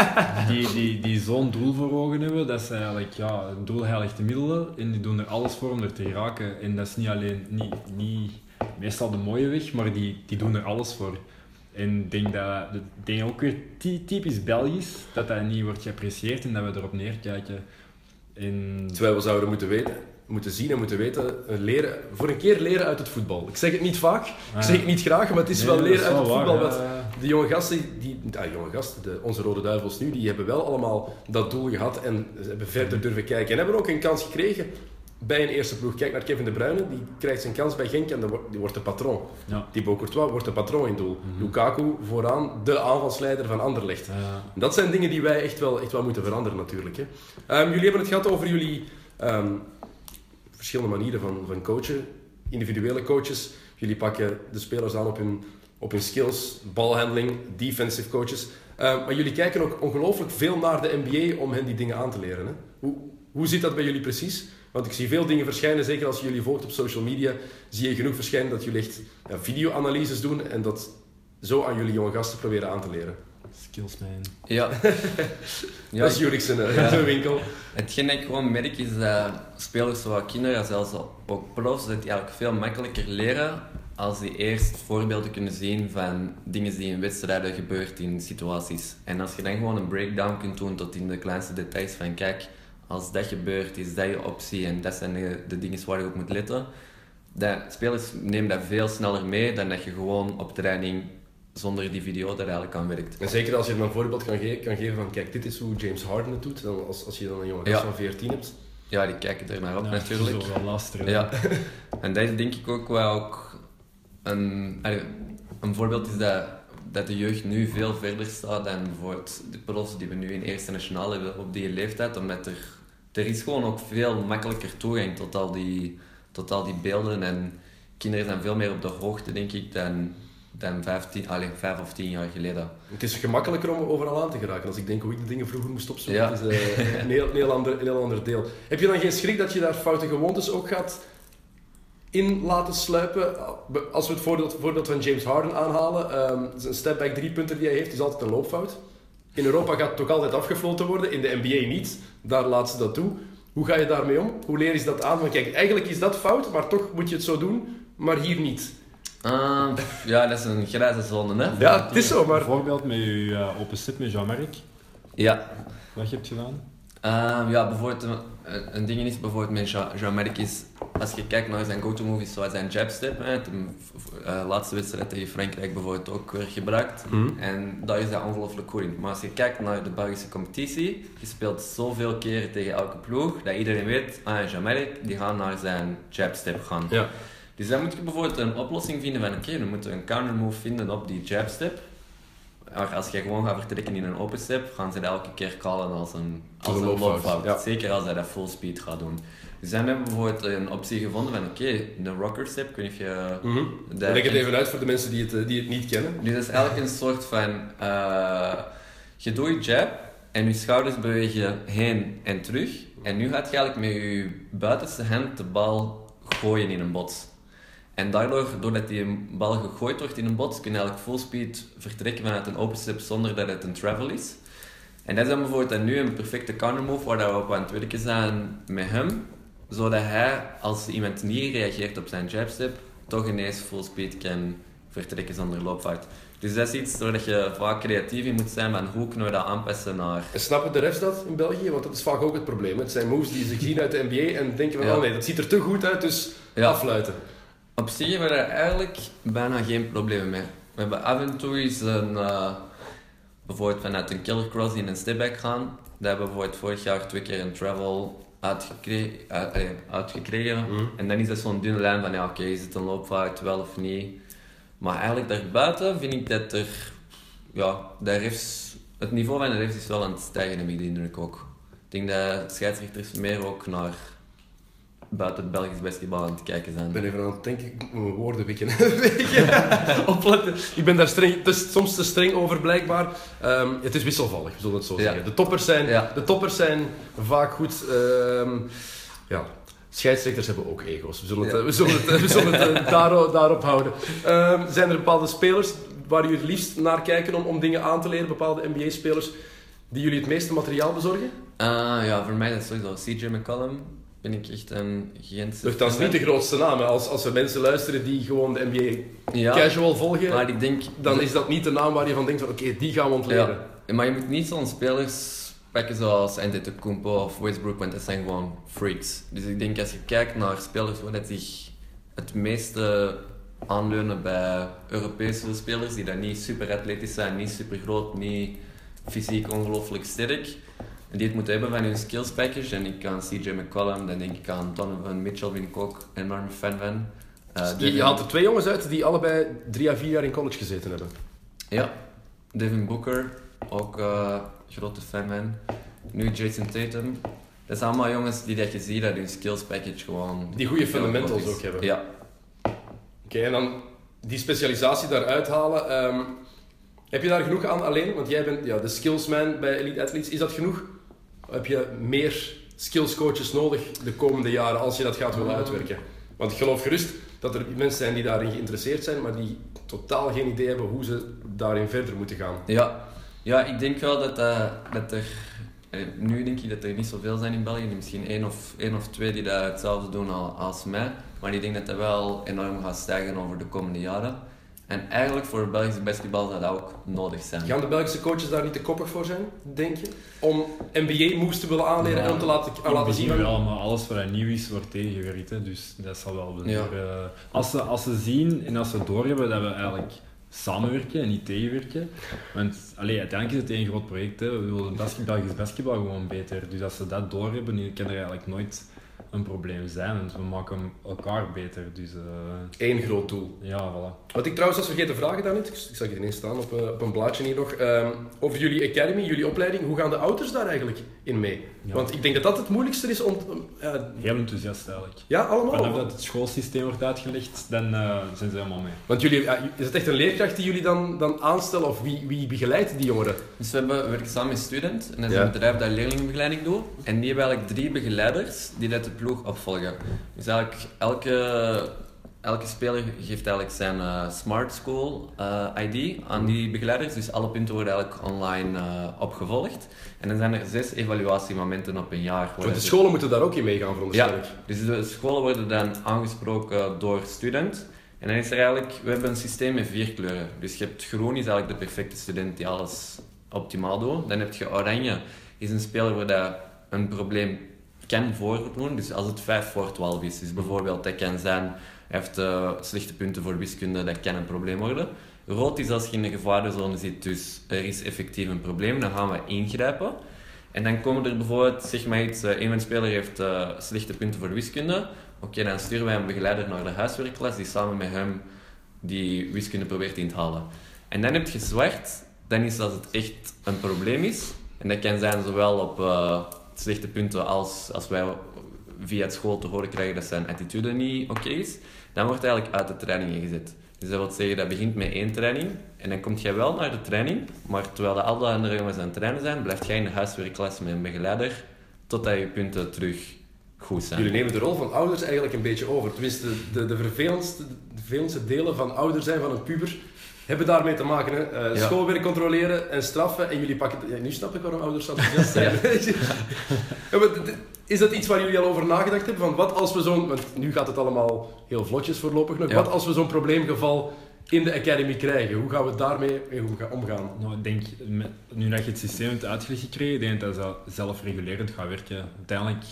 <laughs> die die, die zo'n doel voor ogen hebben, dat ze eigenlijk, ja, een doel heiligt de middelen. En die doen er alles voor om er te geraken. En dat is niet alleen, niet, niet meestal de mooie weg, maar die, die doen er alles voor. En ik denk dat, denk ook weer ty- typisch Belgisch, dat dat niet wordt geapprecieerd en dat we erop neerkijken. En Terwijl we zouden moeten weten, moeten zien en moeten weten, eh, leren, voor een keer leren uit het voetbal. Ik zeg het niet vaak, ik zeg het niet graag, maar het is Nee, wel leren is uit het waar, voetbal. Wat de jonge gasten, die, ah, jonge gasten de, onze Rode Duivels nu, die hebben wel allemaal dat doel gehad en ze hebben verder durven kijken. En hebben ook een kans gekregen bij een eerste ploeg. Kijk naar Kevin De Bruyne, die krijgt zijn kans bij Genk en die wordt de patroon. Ja. Thibaut Courtois wordt de patroon in doel. Mhm. Lukaku vooraan, de aanvalsleider van Anderlecht. Ja. Dat zijn dingen die wij echt wel, echt wel moeten veranderen natuurlijk. Hè. Ehm, jullie hebben het gehad over jullie ehm, verschillende manieren van, van coachen. Individuele coaches. Jullie pakken de spelers aan op hun, op hun skills, balhandling, defensive coaches. Ehm, maar jullie kijken ook ongelooflijk veel naar de NBA om hen die dingen aan te leren. Hè. Hoe, hoe zit dat bij jullie precies? Want ik zie veel dingen verschijnen, zeker als je jullie volgt op social media, zie je genoeg verschijnen dat jullie echt ja, video-analyses doen en dat zo aan jullie jonge gasten proberen aan te leren. Skillsman. Ja. <laughs> ja dat is ik- Jurik's zijn eh, Ja. zijn winkel. Hetgeen dat ik gewoon merk is dat spelers zoals kinderen, zelfs ook profs, dat die eigenlijk veel makkelijker leren als die eerst voorbeelden kunnen zien van dingen die in wedstrijden gebeurt in situaties. En als je dan gewoon een breakdown kunt doen tot in de kleinste details van kijk, als dat gebeurt, is dat je optie en dat zijn de, de dingen waar je op moet letten. Dat, spelers nemen dat veel sneller mee dan dat je gewoon op training zonder die video daar eigenlijk aan werkt. En zeker als je hem een voorbeeld kan, ge- kan geven van kijk, dit is hoe James Harden het doet. Dan als, als je dan een jonge gast Ja. van 14 hebt. Ja, die kijken er naar op Ja, natuurlijk. Zo wel luisteren. Ja, en dat is denk ik ook wel ook een, een voorbeeld is dat, dat de jeugd nu veel verder staat dan bijvoorbeeld de profs die we nu in eerste nationaal hebben op die leeftijd, omdat er, er is gewoon ook veel makkelijker toegang tot al die, tot al die beelden en kinderen zijn veel meer op de hoogte denk ik dan, dan 15, allee, 5 of 10 jaar geleden. Het is gemakkelijker om overal aan te geraken. Als ik denk hoe ik de dingen vroeger moest opzoeken, Ja. is eh, <laughs> een, heel, een, heel ander, een heel ander deel. Heb je dan geen schrik dat je daar foute gewoontes ook gaat in laten sluipen? Als we het voorbeeld, voorbeeld van James Harden aanhalen, ehm, zijn stepback drie punten die hij heeft, is altijd een loopfout. In Europa gaat het ook altijd afgefloten worden, in de NBA niet. Daar laat ze dat toe. Hoe ga je daarmee om? Hoe leer je dat aan? Van kijk, eigenlijk is dat fout, maar toch moet je het zo doen, maar hier niet. Ah, ja, dat is een grijze zone, hè? Ja, het is zo, maar Bijvoorbeeld met je eh, open stip met Jean-Marc. Ja, Wat je hebt gedaan. Ehm, ja, bijvoorbeeld, een, een ding is bijvoorbeeld met Jean- Jean-Marc is, als je kijkt naar zijn go-to-movies zoals zijn jabstep, hè, de eh, laatste wedstrijd tegen Frankrijk bijvoorbeeld ook weer gebruikt. En daar is hij ongelooflijk goed in. Maar als je kijkt naar de Belgische competitie, je speelt zoveel keren tegen elke ploeg, dat iedereen weet, ah, Jean-Marc, die gaat naar zijn jabstep gaan. ja. Dus dan moet je bijvoorbeeld een oplossing vinden van oké, we moeten een counter move vinden op die jabstep. Maar als je gewoon gaat vertrekken in een open step, gaan ze dat elke keer callen als een, als een een loopfout, loopfout. ja. Zeker als hij dat full speed gaat doen. Dus dan hebben we bijvoorbeeld een optie gevonden van oké, de rocker step, ik weet niet of je... Dat Leg het even uit voor de mensen die het, eh, die het niet kennen. Dus dat is eigenlijk een soort van... eh, je doet je jab en je schouders bewegen heen en terug. En nu gaat je eigenlijk met je buitenste hand de bal gooien in een bots. En daardoor, doordat die bal gegooid wordt in een bots, kun je eigenlijk full speed vertrekken vanuit een open step zonder dat het een travel is. En dat is dan bijvoorbeeld dan nu een perfecte counter move waar we op aan het werken zijn met hem. Zodat hij, als iemand niet reageert op zijn jab step, toch ineens full speed kan vertrekken zonder loopfout. Dus dat is iets waar je vaak creatief in moet zijn van hoe kunnen we dat aanpassen naar... En snappen de refs dat in België? Want dat is vaak ook het probleem. Het zijn moves die ze <laughs> zien uit de NBA en denken van, Ja. oh nee, dat ziet er te goed uit, dus Ja. afluiten. Op zich hebben we daar eigenlijk bijna geen problemen mee. We hebben af en toe eens een, eh, bijvoorbeeld vanuit een killer cross in een stepback gaan. Daar hebben we bijvoorbeeld vorig jaar twee keer een travel uitgekre- uit- eh, uitgekregen. En dan is dat zo'n dunne lijn van ja, oké, is het een loopfout, wel of niet. Maar eigenlijk daarbuiten vind ik dat er, ja, de refs, het niveau van de refs is wel aan het stijgen, heb ik de indruk ook. Ik denk dat scheidsrechters meer ook naar buiten het Belgisch basketbal aan het kijken zijn. Ik ben even aan het denken, ik moet mijn woorden wikken. <laughs> <laughs> opletten. Ik ben daar streng, is soms te streng over blijkbaar. Ehm, het is wisselvallig, we zullen het zo Ja. zeggen. De toppers zijn, Ja. de toppers zijn vaak goed. ehm, ja. Scheidsrechters hebben ook ego's. We zullen het, Ja. we zullen het, we zullen het <laughs> eh, daar- daarop houden. Ehm, zijn er bepaalde spelers waar jullie het liefst naar kijken om, om dingen aan te leren? Bepaalde NBA-spelers die jullie het meeste materiaal bezorgen? Ah ja, voor mij is het sowieso CJ McCollum. Ben ik echt een Gentse Dat is niet de grootste naam. hè. Als, als er mensen luisteren die gewoon de NBA ja, casual volgen, maar ik denk... dan is dat niet de naam waar je van denkt van oké, die gaan we ontleden. Ja, maar je moet niet zo'n spelers pakken zoals Antetokounmpo of Westbrook, want dat zijn gewoon freaks. Dus ik denk als je kijkt naar spelers waar dat zich het meeste aanleunen bij Europese spelers, die dan niet super atletisch zijn, niet super groot, niet fysiek ongelooflijk sterk, die het moeten hebben van hun skills package. En ik aan CJ McCollum, dan denk ik aan Donovan Mitchell, ben ik ook een enorme fan van. Eh, Je, je haalt er twee jongens uit die allebei drie à vier jaar in college gezeten hebben. Ja, Devin Booker, ook eh grote fan van. Nu Jason Tatum. Dat zijn allemaal jongens die dat je ziet dat hun skills package gewoon... Die goede fundamentals ook hebben. Ja. Oké, en dan die specialisatie daaruit halen. ehm, heb je daar genoeg aan alleen? Want jij bent ja, de skillsman bij Elite Athletes. Is dat genoeg? Heb je meer skillscoaches nodig de komende jaren als je dat gaat willen uitwerken? Want ik geloof gerust dat er mensen zijn die daarin geïnteresseerd zijn, maar die totaal geen idee hebben hoe ze daarin verder moeten gaan. Ja. Ja, ik denk wel dat, dat er... eh, Nu denk ik dat er niet zoveel zijn in België. Misschien één of, één of twee die dat hetzelfde doen al- als mij. Maar ik denk dat dat wel enorm gaat stijgen over de komende jaren. En eigenlijk voor Belgische basketbal zou dat ook nodig zijn. Gaan de Belgische coaches daar niet te koppig voor zijn, denk je? Om NBA moves te willen aanleren en om te laten, In laten het zien... wel, maar alles wat nieuw is, wordt tegengewerkt. hè. Dus dat zal wel Ja. eh, als, ze, als ze zien en als ze doorhebben dat we eigenlijk samenwerken en niet tegenwerken. Want allee, uiteindelijk is het één groot project. Hè. We willen Belgisch basketbal gewoon beter. Dus als ze dat doorhebben, kan er eigenlijk nooit een probleem zijn. Want we maken elkaar beter. Dus eh, Eén groot doel. ja, voilà. Wat ik trouwens was vergeten te vragen daarnet, ik ik zag het ineens staan op, eh, op een blaadje hier nog, ehm, over jullie academy, jullie opleiding. Hoe gaan de ouders daar eigenlijk in mee? Ja. Want ik denk dat dat het moeilijkste is om... ja, Heel enthousiast eigenlijk. ja, allemaal? Vanaf dat het schoolsysteem wordt uitgelegd, dan eh, zijn ze helemaal mee. Want jullie, is het echt een leerkracht die jullie dan, dan aanstellen of wie, wie begeleidt die jongeren? Dus we, hebben, we werken samen met Student. En dat is Ja. een bedrijf dat leerlingenbegeleiding doet. En die hebben eigenlijk drie begeleiders die dat de ploeg opvolgen. Dus eigenlijk elke, elke speler geeft eigenlijk zijn eh, Smart School eh, ID aan die begeleiders. Dus alle punten worden eigenlijk online eh, opgevolgd. En dan zijn er zes evaluatiemomenten op een jaar. Want de scholen moeten daar ook in meegaan, veronderstel ik. Dus de scholen worden dan aangesproken door student. En dan is er eigenlijk, we hebben een systeem met vier kleuren. Dus je hebt groen is eigenlijk de perfecte student die alles optimaal doet. Dan heb je oranje, is een speler waar dat een probleem kan voordoen. Dus als het 5 voor 12 is. Dus bijvoorbeeld, dat kan zijn, heeft eh, slechte punten voor wiskunde, dat kan een probleem worden. Rood is als je in de gevarenzone zit, dus er is effectief een probleem, dan gaan we ingrijpen. En dan komen er bijvoorbeeld, zeg maar iets, eh, een speler heeft eh, slechte punten voor wiskunde. Oké, dan sturen wij een begeleider naar de huiswerkklas die samen met hem die wiskunde probeert in te halen. En dan heb je zwart, dan is als het echt een probleem is. En dat kan zijn zowel op slechte punten als als wij via het school te horen krijgen dat zijn attitude niet oké is. Dan wordt hij eigenlijk uit de training gezet. Dus dat wil zeggen, dat begint met één training. En dan komt jij wel naar de training, maar terwijl de alle andere jongens aan het trainen zijn, blijft jij in de huiswerkklas met een begeleider totdat je punten terug goed zijn. Jullie nemen de rol van ouders eigenlijk een beetje over. Tenminste, de, de, vervelendste, de vervelendste delen van ouder zijn van een puber hebben daarmee te maken. Hè? Ja. Schoolwerk controleren en straffen en jullie pakken... Ja, nu snap ik waarom ouders enthousiast <laughs> zijn. Ja, <laughs> maar is dat iets waar jullie al over nagedacht hebben? Van wat als we zo'n... Want nu gaat het allemaal heel vlotjes voorlopig nog. Ja. Wat als we zo'n probleemgeval in de academy krijgen? Hoe gaan we daarmee mee hoe gaan omgaan? Nou, ik denk, nu dat je het systeem hebt uitgelegd gekregen, ik denk dat dat zelfregulerend gaat werken. Uiteindelijk,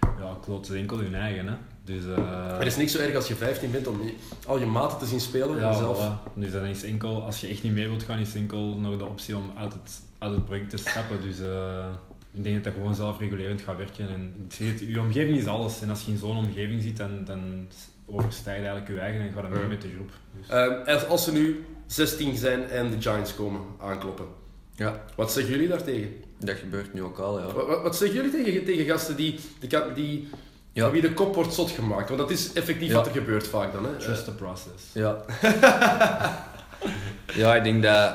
ja, kloot ze enkel hun eigen. Hè. Dus, eh, Er is niks zo erg als je 15 bent om al je maten te zien spelen. ja, zelf... voilà. Dus dan is enkel, als je echt niet mee wilt gaan, is enkel nog de optie om uit het, uit het project te stappen. Dus eh, ik denk dat dat gewoon zelfregulerend gaat werken. En ik zeg het, je omgeving is alles. En als je in zo'n omgeving zit, dan, dan overstijgt eigenlijk je eigen en gaat het mee Ja. met de groep. Dus, Ehm, als, als ze nu 16 zijn en de Giants komen aankloppen, Ja, wat zeggen jullie daartegen? dat gebeurt nu ook al, ja. Wat, wat, wat zeggen jullie tegen, tegen gasten die, die, die Ja. wie de kop wordt zot gemaakt? Want dat is effectief Ja. wat er gebeurt vaak dan. Hè? Trust the process. Ja. <laughs> ja, ik denk dat...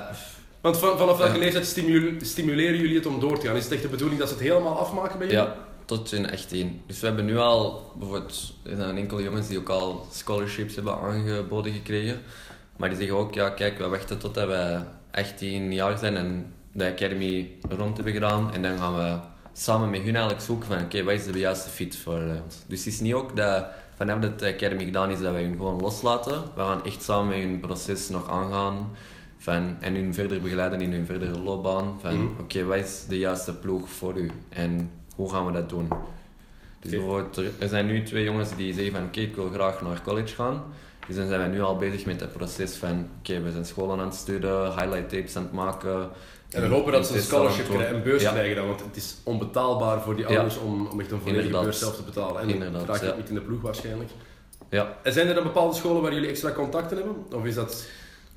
want van, vanaf welke Ja. leeftijd stimu- stimuleren jullie het om door te gaan? Is het echt de bedoeling dat ze het helemaal afmaken bij jullie? Ja, tot in echt één. Dus we hebben nu al, bijvoorbeeld, er zijn enkele jongens die ook al scholarships hebben aangeboden gekregen. Maar die zeggen ook, ja kijk, we wachten totdat we 18 jaar zijn en de academy rond hebben gedaan. En dan gaan we samen met hun eigenlijk zoeken van, oké, wat is de juiste fit voor ons? Dus het is niet ook dat vanaf dat de academy gedaan is, dat wij hun gewoon loslaten. We gaan echt samen met hun proces nog aangaan. Van, en hun verder begeleiden in hun verdere loopbaan. Van, Mhm. oké, wat is de juiste ploeg voor u? En hoe gaan we dat doen? Dus bijvoorbeeld, er, zijn nu twee jongens die zeggen van oké, ik wil graag naar college gaan. Dus dan zijn we nu al bezig met het proces van oké, we zijn scholen aan het sturen, highlight tapes aan het maken. En dan hopen dat ze een scholarship krijgen, een beurs Ja. krijgen dan, want het is onbetaalbaar voor die Ja. ouders om, om echt een volledige beurs zelf te betalen. En Inderdaad, raak je ja. niet in de ploeg waarschijnlijk. Ja, En zijn er dan bepaalde scholen waar jullie extra contacten hebben? Of is dat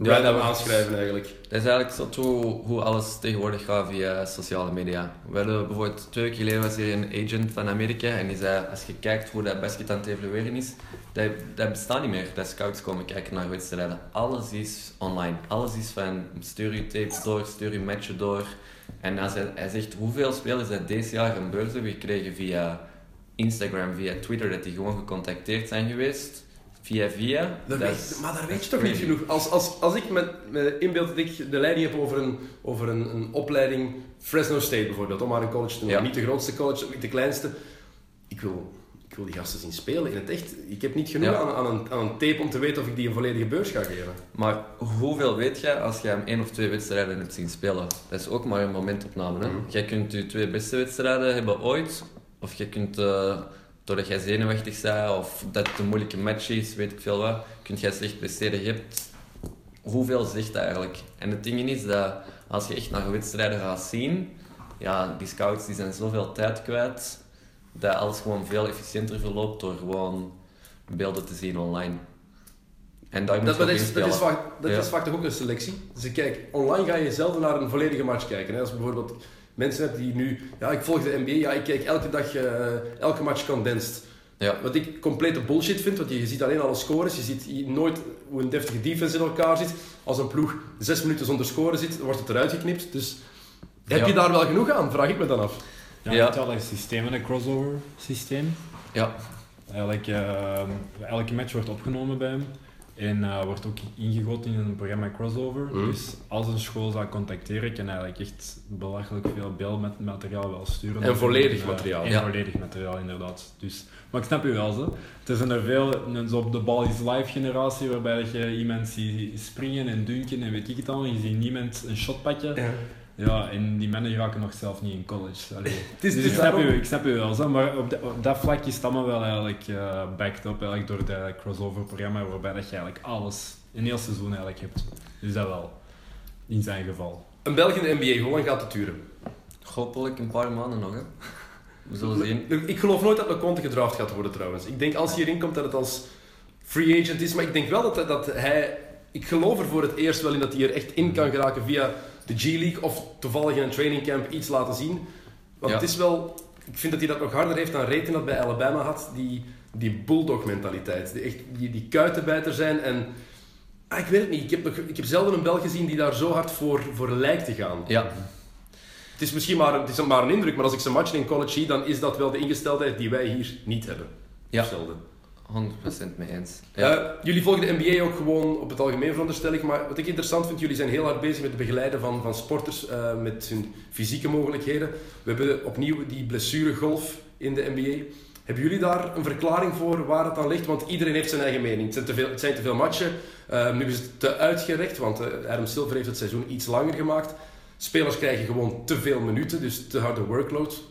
Ja, dat- aanschrijven eigenlijk? dat is eigenlijk zo hoe, hoe alles tegenwoordig gaat via sociale media. We hadden bijvoorbeeld twee weken geleden was hier een agent van Amerika en die zei, als je kijkt hoe dat basket aan het evolueren is, dat, dat bestaat niet meer. Dat scouts komen kijken naar wedstrijden. Alles is online. Alles is van stuur je tapes door, stuur je matchen door. En als hij, hij zegt hoeveel spelers dat deze jaar een beurs hebben gekregen via Instagram, via Twitter, dat die gewoon gecontacteerd zijn geweest. Via via. Daar weet- maar daar weet je toch niet genoeg. Als, als, als ik met, met inbeeld dat ik de leiding heb over een, over een, een opleiding, Fresno State bijvoorbeeld, om maar een college te noemen. Ja. Niet de grootste college, niet de kleinste. Ik wil, ik wil die gasten zien spelen in het echt. Ik heb niet genoeg Ja. aan, aan, een, aan een tape om te weten of ik die een volledige beurs ga geven. Maar hoeveel weet jij als je hem één of twee wedstrijden hebt zien spelen? Dat is ook maar een momentopname. Hè? Mhm. Jij kunt je twee beste wedstrijden hebben ooit, of je kunt, eh, doordat jij zenuwachtig bent, of dat het een moeilijke match is, weet ik veel wat, kunt jij slecht presteren. Je hebt hoeveel dat eigenlijk? En het ding is dat als je echt naar wedstrijden gaat zien, ja, die scouts die zijn zoveel tijd kwijt, dat alles gewoon veel efficiënter verloopt door gewoon beelden te zien online. En Dat, is, dat, is, vaak, dat Ja. is vaak toch ook een selectie. Dus kijk, online ga je zelden naar een volledige match kijken. Hè. Als je bijvoorbeeld mensen hebt die nu... Ja, ik volg de NBA, ja, ik kijk elke dag, eh, elke match condensed. Ja. Wat ik complete bullshit vind, want je, ziet alleen alle scores, je ziet nooit hoe een deftige defense in elkaar zit. Als een ploeg zes minuten zonder score zit, wordt het eruit geknipt. Dus heb Ja. je daar wel genoeg aan? Vraag ik me dan af. Ja, Ja. je hebt wel een systeem, een crossover systeem. Ja, Eigenlijk, eh, elke match wordt opgenomen bij hem. En eh, wordt ook ingegoten in een programma Crossover. Mhm. Dus als een school zou contacteren, kan eigenlijk echt belachelijk veel beeldmateriaal wel sturen. En volledig eh, materiaal. En Ja. volledig materiaal, inderdaad. Dus, maar ik snap je wel, zo. Er zijn er veel, een zo op de ball is live generatie, waarbij dat je iemand ziet springen en dunken en weet ik het al. Je ziet niemand een shot pakken. Ja, en die mannen raken nog zelf niet in college. Allee. <laughs> Het is, Dus het ik snap, u, ik snap u wel, zo, maar op, dat- op dat vlak is het allemaal wel eigenlijk eh backed up eigenlijk door dat crossover programma, waarbij dat je eigenlijk alles, een heel seizoen eigenlijk hebt. Dus dat wel, in zijn geval. Een Belg in de NBA, hoe lang gaat het duren? hopelijk een paar maanden nog. Hè. <laughs> We zullen zien. Ik geloof nooit dat LeConte gedraft gaat worden trouwens. Ik denk als hij erin komt dat het als free agent is. Maar ik denk wel dat, dat hij... Ik geloof er voor het eerst wel in dat hij er echt in kan geraken via de G-League. Of toevallig in een training camp iets laten zien. Want Ja. het is wel... Ik vind dat hij dat nog harder heeft dan Reten dat bij Alabama had. Die, die bulldog mentaliteit. Die, echt, die, die kuitenbijter zijn en... Ah, ik weet het niet. Ik heb, nog, ik heb zelden een Belg gezien die daar zo hard voor, voor lijkt te gaan. Ja, Het is misschien maar, het is maar een indruk, maar als ik ze matchen in college zie, dan is dat wel de ingesteldheid die wij hier niet hebben. Ja. Zelden. 100% mee eens. Ja. Eh, jullie volgen de NBA ook gewoon op het algemeen, veronderstel ik. Maar wat ik interessant vind, jullie zijn heel hard bezig met het begeleiden van, van sporters eh, met hun fysieke mogelijkheden. We hebben opnieuw die blessuregolf in de NBA. Hebben jullie daar een verklaring voor waar het aan ligt? Want iedereen heeft zijn eigen mening. Het zijn te veel, het zijn te veel matchen. Eh, nu is het te uitgerekt, want Adam Silver heeft het seizoen iets langer gemaakt. Spelers krijgen gewoon te veel minuten, dus te harde workload.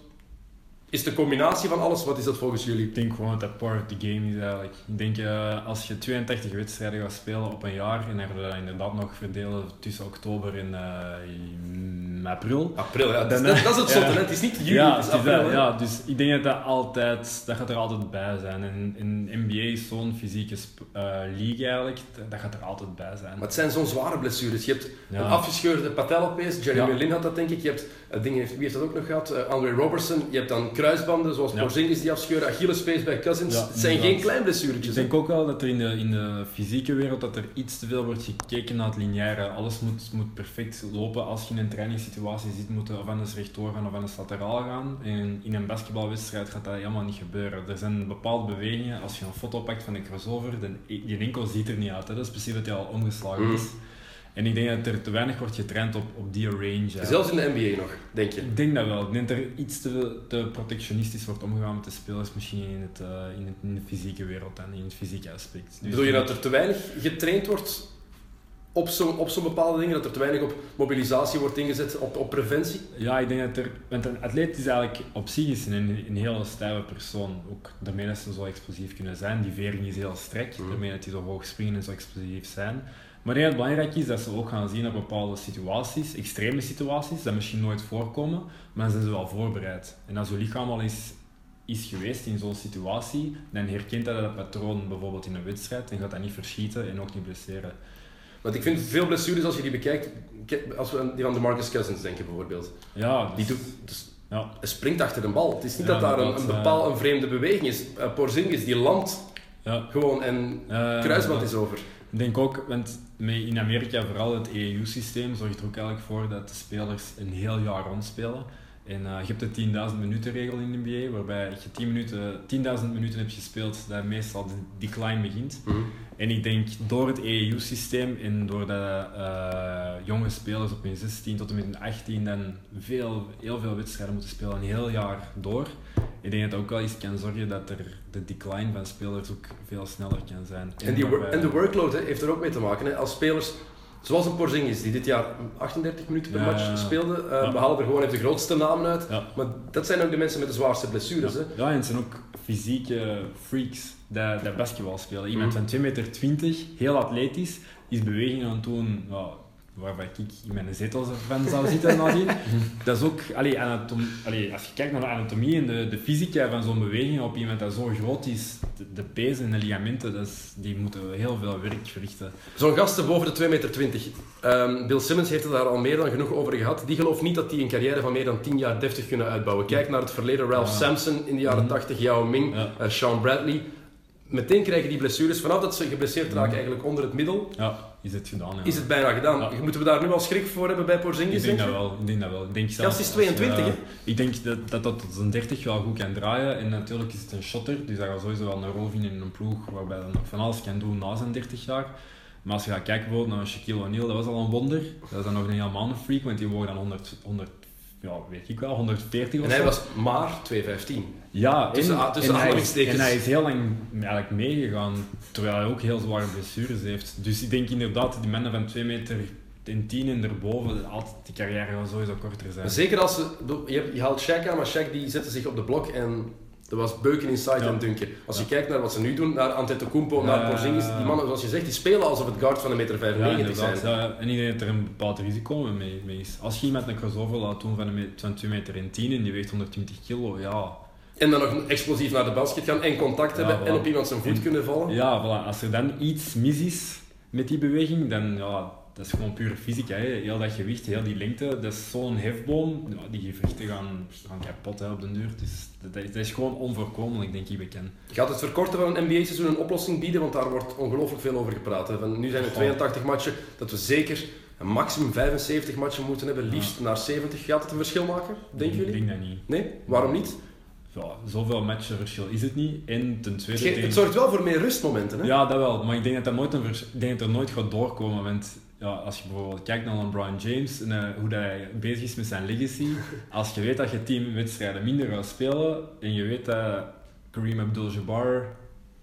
Is de combinatie van alles, wat is dat volgens jullie? Ik denk gewoon dat dat part of the game is eigenlijk. Ik denk uh, als je 82 wedstrijden gaat spelen op een jaar en er dat inderdaad nog verdelen tussen oktober en uh, april. April, ja. Dan, dat, dat, is het zotte, ja. het is niet juli, ja, het is april. dat, ja, dus ik denk dat dat altijd, dat gaat er altijd bij zijn. En in NBA is zo'n fysieke uh, league eigenlijk, dat gaat er altijd bij zijn. Maar het zijn zo'n zware blessures. Je hebt ja. een afgescheurde patelopees, Jeremy. Lin had dat denk ik. Je hebt, uh, ding heeft, wie heeft dat ook nog gehad? Uh, Andre Robertson. Je hebt dan kruisbanden, zoals ja. Porzingis die afscheuren, Achillespees bij Cousins. Ja, het zijn geen klein blessuretjes. Ik denk ook wel dat er in de, in de fysieke wereld dat er iets te veel wordt gekeken naar het lineaire. Alles moet, moet perfect lopen. Als je in een trainingssituatie zit, moet je of anders rechtdoor gaan of anders lateraal gaan. En in een basketbalwedstrijd gaat dat helemaal niet gebeuren. Er zijn bepaalde bewegingen. Als je een foto pakt van een crossover, dan, je enkel ziet er niet uit. Hè. Dat is precies dat hij al omgeslagen mm. Is. En ik denk dat er te weinig wordt getraind op, op die range. Zelfs in de NBA nog, denk je? Ik denk dat wel. Ik denk dat er iets te, te protectionistisch wordt omgegaan met de spelers, misschien in, het, uh, in, het, in de fysieke wereld en in het fysieke aspect. Dus Bedoel je dat er te weinig getraind wordt op zo'n op zo'n bepaalde dingen? Dat er te weinig op mobilisatie wordt ingezet, op, op preventie? Ja, ik denk dat er... Want een atleet is eigenlijk op zich is een, een hele stijve persoon. Ook daarmee dat ze zo explosief kunnen zijn. Die vering is heel strak, mm. daarmee dat die zo hoog springen en zo explosief zijn. Maar heel belangrijk is dat ze ook gaan zien op bepaalde situaties, extreme situaties, dat misschien nooit voorkomen, maar dan zijn ze wel voorbereid. En als je lichaam al is, is geweest in zo'n situatie, dan herkent dat dat patroon bijvoorbeeld in een wedstrijd en gaat dat niet verschieten en ook niet blesseren. Want ik vind veel blessures, als je die bekijkt, als we die van de Marcus Cousins denken bijvoorbeeld. Ja, dus, die doet, dus ja. Hij springt achter de bal. Het is niet ja, dat daar een, een bepaal een vreemde beweging is. Uh, Porzingis die landt ja. gewoon en uh, kruisband is over. Ik denk ook, want in Amerika vooral het EU-systeem zorgt er ook eigenlijk voor dat de spelers een heel jaar rondspelen. En eh, je hebt de 10.000 minuten regel in de NBA, waarbij je 10 minuten, 10.000 minuten hebt gespeeld, dat meestal de decline begint. Mhm. En ik denk door het EEU-systeem en door de eh, jonge spelers op hun 16 tot en met hun 18 dan veel, heel veel wedstrijden moeten spelen, een heel jaar door. Ik denk dat dat ook wel eens kan zorgen dat er de decline van spelers ook veel sneller kan zijn. En, die, wor- waarbij- en de workload heeft er ook mee te maken. Hè. Als spelers, zoals een Porzingis, die dit jaar 38 minuten per Ja, match speelde, eh, Ja. we halen er gewoon even de grootste namen uit. Ja. Maar dat zijn ook de mensen met de zwaarste blessures. Hè. Ja, en het zijn ook fysieke freaks dat, dat basketbal spelen. Iemand Mhm. van 2 meter, 20, heel atletisch, is beweging aan het doen ja, waarvan ik in mijn zetel van zou zitten nadien. <laughs> dat is ook, allee, anatom, allee, als je kijkt naar de anatomie en de, de fysica van zo'n beweging op iemand dat zo groot is, de, de pees en de ligamenten, dat is, die moeten heel veel werk verrichten. Zo'n gasten boven de 2,20 meter. Ehm, Bill Simmons heeft het daar al meer dan genoeg over gehad. Die gelooft niet dat die een carrière van meer dan 10 jaar deftig kunnen uitbouwen. Kijk naar het verleden. Ralph. Sampson in de jaren Mhm. 80, Yao Ming, Ja. eh, Sean Bradley. Meteen krijgen die blessures. Vanaf dat ze geblesseerd raken eigenlijk onder het middel, Ja, is het gedaan. Ja. is het bijna gedaan. Ja. Moeten we daar nu al schrik voor hebben bij Porzingis? Ik denk dat wel. Ik denk dat wel. Ik denk zelfs is als 22, je- hè? Ik denk dat dat, dat tot zijn 30 wel goed kan draaien. En natuurlijk is het een shotter, dus dat gaat sowieso wel een rol vinden in een ploeg waarbij hij nog van alles kan doen na zijn 30 jaar. Maar als je gaat kijken bijvoorbeeld naar Shaquille O'Neal, dat was al een wonder. Dat is dan nog een helemaal een freak, want die woog dan 100, 100 ja, weet ik wel, 140 of En hij zo. was maar 2,15. Ja, Tussen- en, tussen en, hij en hij is heel lang eigenlijk meegegaan, terwijl hij ook heel zware blessures heeft. Dus ik denk inderdaad, die mannen van 2 meter en 10 en erboven, altijd, die carrière gaat sowieso korter zijn. Zeker als ze... Je, je haalt Shaq aan, maar Shaq die zette zich op de blok en er was beuken inside Ja. en dunken. Als je kijkt naar wat ze nu doen, naar Antetokounmpo, naar Porzingis, die mannen, zoals je zegt, die spelen alsof het guard van een meter Ja, 95 inderdaad. zijn. Ja, en ik denk dat er een bepaald risico mee, mee is. Als je iemand een crossover laat doen van, een me- van 2 meter en 10 en die weegt 120 kilo, ja. En dan nog explosief naar de basket gaan en contact Ja, hebben voilà. en op iemand zijn voet En- kunnen vallen. Ja, voilà. Als er dan iets mis is met die beweging, dan ja, dat is gewoon pure fysica. Hè. Heel dat gewicht, heel die lengte, dat is zo'n hefboom. Ja, die gewrichten gaan, gaan kapot hè, op de duur. Dus dat, dat is, gewoon onvoorkomelijk, denk ik, bekend. Gaat het verkorten van een NBA-seizoen een oplossing bieden? Want daar wordt ongelooflijk veel over gepraat. Hè. Van, nu zijn er Goh. 82 matchen, dat we zeker een maximum 75 matchen moeten hebben, liefst naar 70. Gaat het een verschil maken, denken ik jullie? denk dat niet. Nee? Waarom niet? Ja, zoveel matchverschil is het niet. En ten tweede... Het, zorgt wel voor meer rustmomenten. Hè? Ja, dat wel. Maar ik denk dat, dat, nooit een vers- ik denk dat er nooit gaat doorkomen. Want ja, als je bijvoorbeeld kijkt naar LeBron James en eh, hoe dat hij bezig is met zijn legacy. <laughs> Als je weet dat je tien wedstrijden minder gaat spelen en je weet dat Kareem Abdul-Jabbar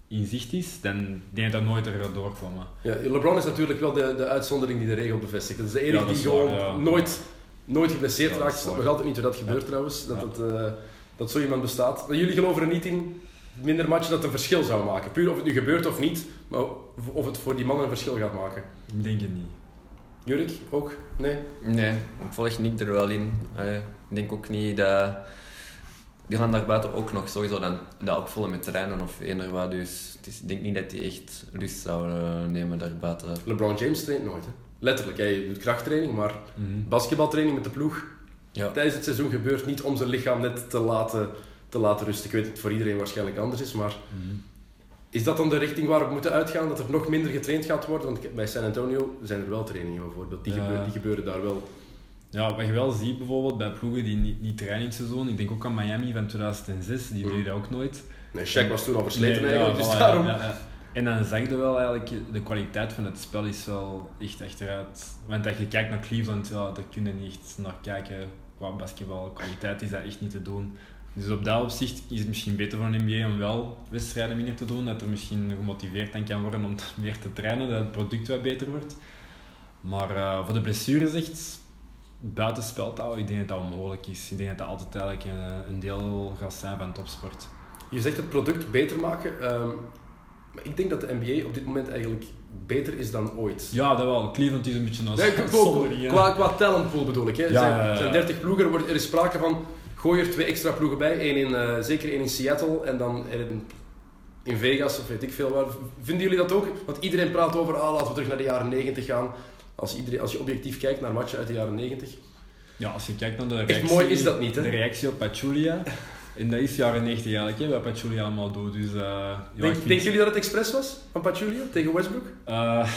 in zicht is, dan denk ik dat nooit er gaat doorkomen. Ja, LeBron is natuurlijk wel de, de uitzondering die de regel bevestigt. Dat is de enige Ja, dat die gewoon ja. nooit, nooit geblesseerd dat raakt. Ik snap nog altijd niet hoe dat gebeurt trouwens, dat, het, eh, dat zo iemand bestaat. Maar jullie geloven er niet in, minder matchen, dat een verschil zou maken. Puur of het nu gebeurt of niet, maar of het voor die mannen een verschil gaat maken. Ik denk het niet. Jurik, ook? Nee? Nee, ik volg Nick er wel in. Allee, ik denk ook niet dat... Die gaan daar buiten ook nog sowieso dan, dat opvullen met trainen of eender wat. Dus het is, ik denk niet dat die echt rust zouden nemen daar buiten. LeBron James traint nooit. Hè? Letterlijk, hij doet krachttraining, maar Mhm. basketbaltraining met de ploeg Ja. tijdens het seizoen gebeurt niet om zijn lichaam net te laten, te laten rusten. Ik weet dat het voor iedereen waarschijnlijk anders is, maar Mhm. Is dat dan de richting waar we moeten uitgaan? Dat er nog minder getraind gaat worden? Want bij San Antonio zijn er wel trainingen bijvoorbeeld. Die, gebeuren, die gebeuren daar wel. Ja, wat je wel ziet bijvoorbeeld bij ploegen die niet, niet trainingsseizoen, ik denk ook aan Miami van 2006, die Mhm. deden dat ook nooit. Nee, Shaq was toen al versleten Nee, eigenlijk, ja, dus voilà, daarom... ja, ja. En dan zag je wel eigenlijk, de kwaliteit van het spel is wel echt achteruit. Want als je kijkt naar Cleveland, ja, daar kun je niet echt naar kijken. Qua basketbal, kwaliteit is dat echt niet te doen. Dus op dat opzicht is het misschien beter voor een NBA om wel wedstrijden minder te doen. Dat er misschien gemotiveerd aan kan worden om meer <laughs> te trainen, dat het product wat beter wordt. Maar eh, voor de blessures echt, buiten speltaal, ik denk dat dat onmogelijk is. Ik denk dat dat altijd eigenlijk een, een deel gaat zijn van topsport. Je zegt het product beter maken. ehm, maar ik denk dat de NBA op dit moment eigenlijk beter is dan ooit. Ja, dat wel. Cleveland is een beetje een Nee, <laughs> qua, qua, qua talentpool bedoel ik. Hè. Ja, zijn, zijn 30 ploegen, er, wordt, er is sprake van gooi er twee extra ploegen bij. Eén in, eh, zeker één in Seattle en dan in, in Vegas of weet ik veel waar. Vinden jullie dat ook? Want iedereen praat over, ah, laten we terug naar de jaren 90 gaan. Als, iedereen, als je objectief kijkt naar matchen uit de jaren 90. Ja, als je kijkt naar de Echt reactie... mooi is dat niet, hè? De reactie op Pachulia. En dat is jaren 90 eigenlijk, hè, wat Pachulia allemaal doet. Dus, eh, ja, Denk, vind- Denken jullie dat het expres was van Pachulia tegen Westbrook? Eh,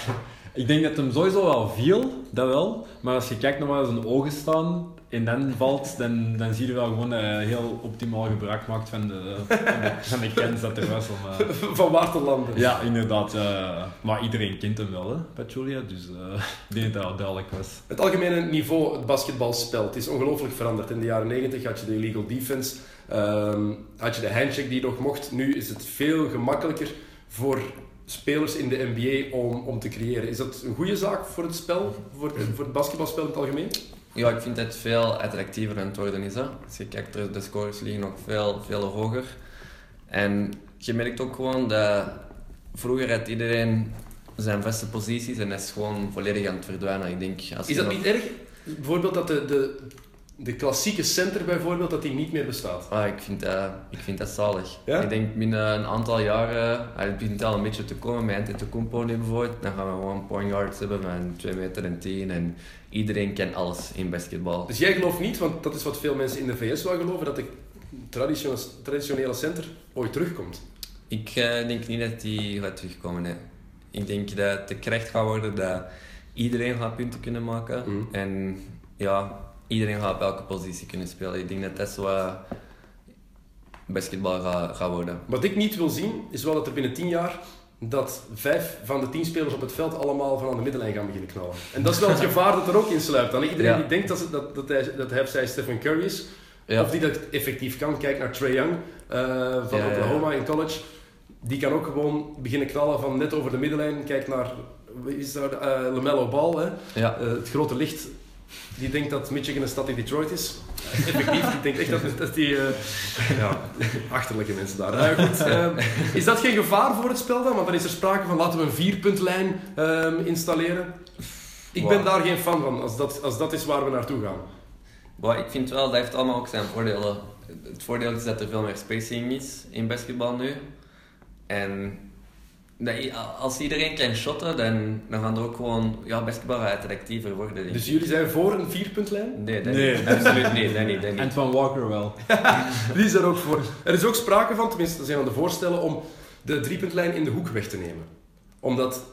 Ik denk dat hem sowieso wel viel, dat wel. Maar als je kijkt naar waar zijn ogen staan en dan valt, dan, dan zie je wel gewoon hij heel optimaal gebruik maakt van de, van de, van de kennis dat er was. Om, eh, <laughs> Van waar te landen. ja, inderdaad. eh, maar iedereen kent hem wel, hè, Pachulia. Dus eh, ik denk dat dat duidelijk was. Het algemene niveau, het basketbalspel, het is ongelooflijk veranderd. In de jaren 90 had je de illegal defense, ehm, had je de handshake die nog mocht. Nu is het veel gemakkelijker voor spelers in de NBA om, om te creëren. Is dat een goede zaak voor het spel, voor, voor het basketbalspel in het algemeen? Ja, ik vind het veel attractiever aan het worden is. Hè. Als je kijkt, de scores liggen ook veel, veel hoger. En je merkt ook gewoon dat vroeger had iedereen zijn vaste posities en is gewoon volledig aan het verdwijnen. Ik denk, als Is dat nog- niet erg? Bijvoorbeeld dat de, de, de klassieke center bijvoorbeeld, dat die niet meer bestaat. Ah, ik, vind dat, ik vind dat zalig. Ja? Ik denk binnen een aantal jaren, ah, het begint al een beetje te komen met Antetokounmpo nu bijvoorbeeld, dan gaan we gewoon point guards hebben van 2 meter en 10 en iedereen kent alles in basketbal. Dus jij gelooft niet, want dat is wat veel mensen in de VS wel geloven, dat de traditionele, traditionele center ooit terugkomt. Ik eh, denk niet dat die gaat terugkomen. Nee. Ik denk dat het de kracht gaat worden dat iedereen gaat punten kunnen maken. Mhm. En ja, iedereen gaat op elke positie kunnen spelen. Ik denk dat dat zo eh, basketbal gaat, gaat worden. Wat ik niet wil zien, is wel dat er binnen 10 jaar dat vijf van de tien spelers op het veld allemaal van aan de middenlijn gaan beginnen knallen. En dat is wel het <laughs> gevaar dat er ook in sluipt. Dan iedereen Ja. die denkt dat, ze- dat, dat, hij, dat hij of zij Stephen Curry is, Ja. of die dat effectief kan, kijk naar Trae Young eh, van Ja. Oklahoma in college. Die kan ook gewoon beginnen knallen van net over de middenlijn. Kijk naar, is daar, Eh, LaMelo Ball, hè? Ja. Eh, het grote licht. Die denkt dat Michigan een stad in Detroit is. <laughs> Effectief, die denkt echt dat, dat die... eh, ja, achterlijke mensen daar. Eh, goed, <laughs> eh, is dat geen gevaar voor het spel dan? Want dan is er sprake van laten we een vierpuntlijn ehm, installeren. Ik ben Wow. daar geen fan van, als dat, als dat is waar we naartoe gaan. Maar ik vind wel, dat heeft allemaal ook zijn voordelen. Het voordeel is dat er veel meer spacing is in basketbal nu. En dat, i- als iedereen kan shotten, dan, dan gaan er ook gewoon... Ja, gaat attractiever worden. Dus jullie zijn voor een vierpuntlijn? Nee, dat Nee. niet. Absoluut niet. Dat niet, dat niet. En van Walker wel. <laughs> Die is er ook voor. Er is ook sprake van, tenminste, er zijn al de voorstellen om de driepuntlijn in de hoek weg te nemen. Omdat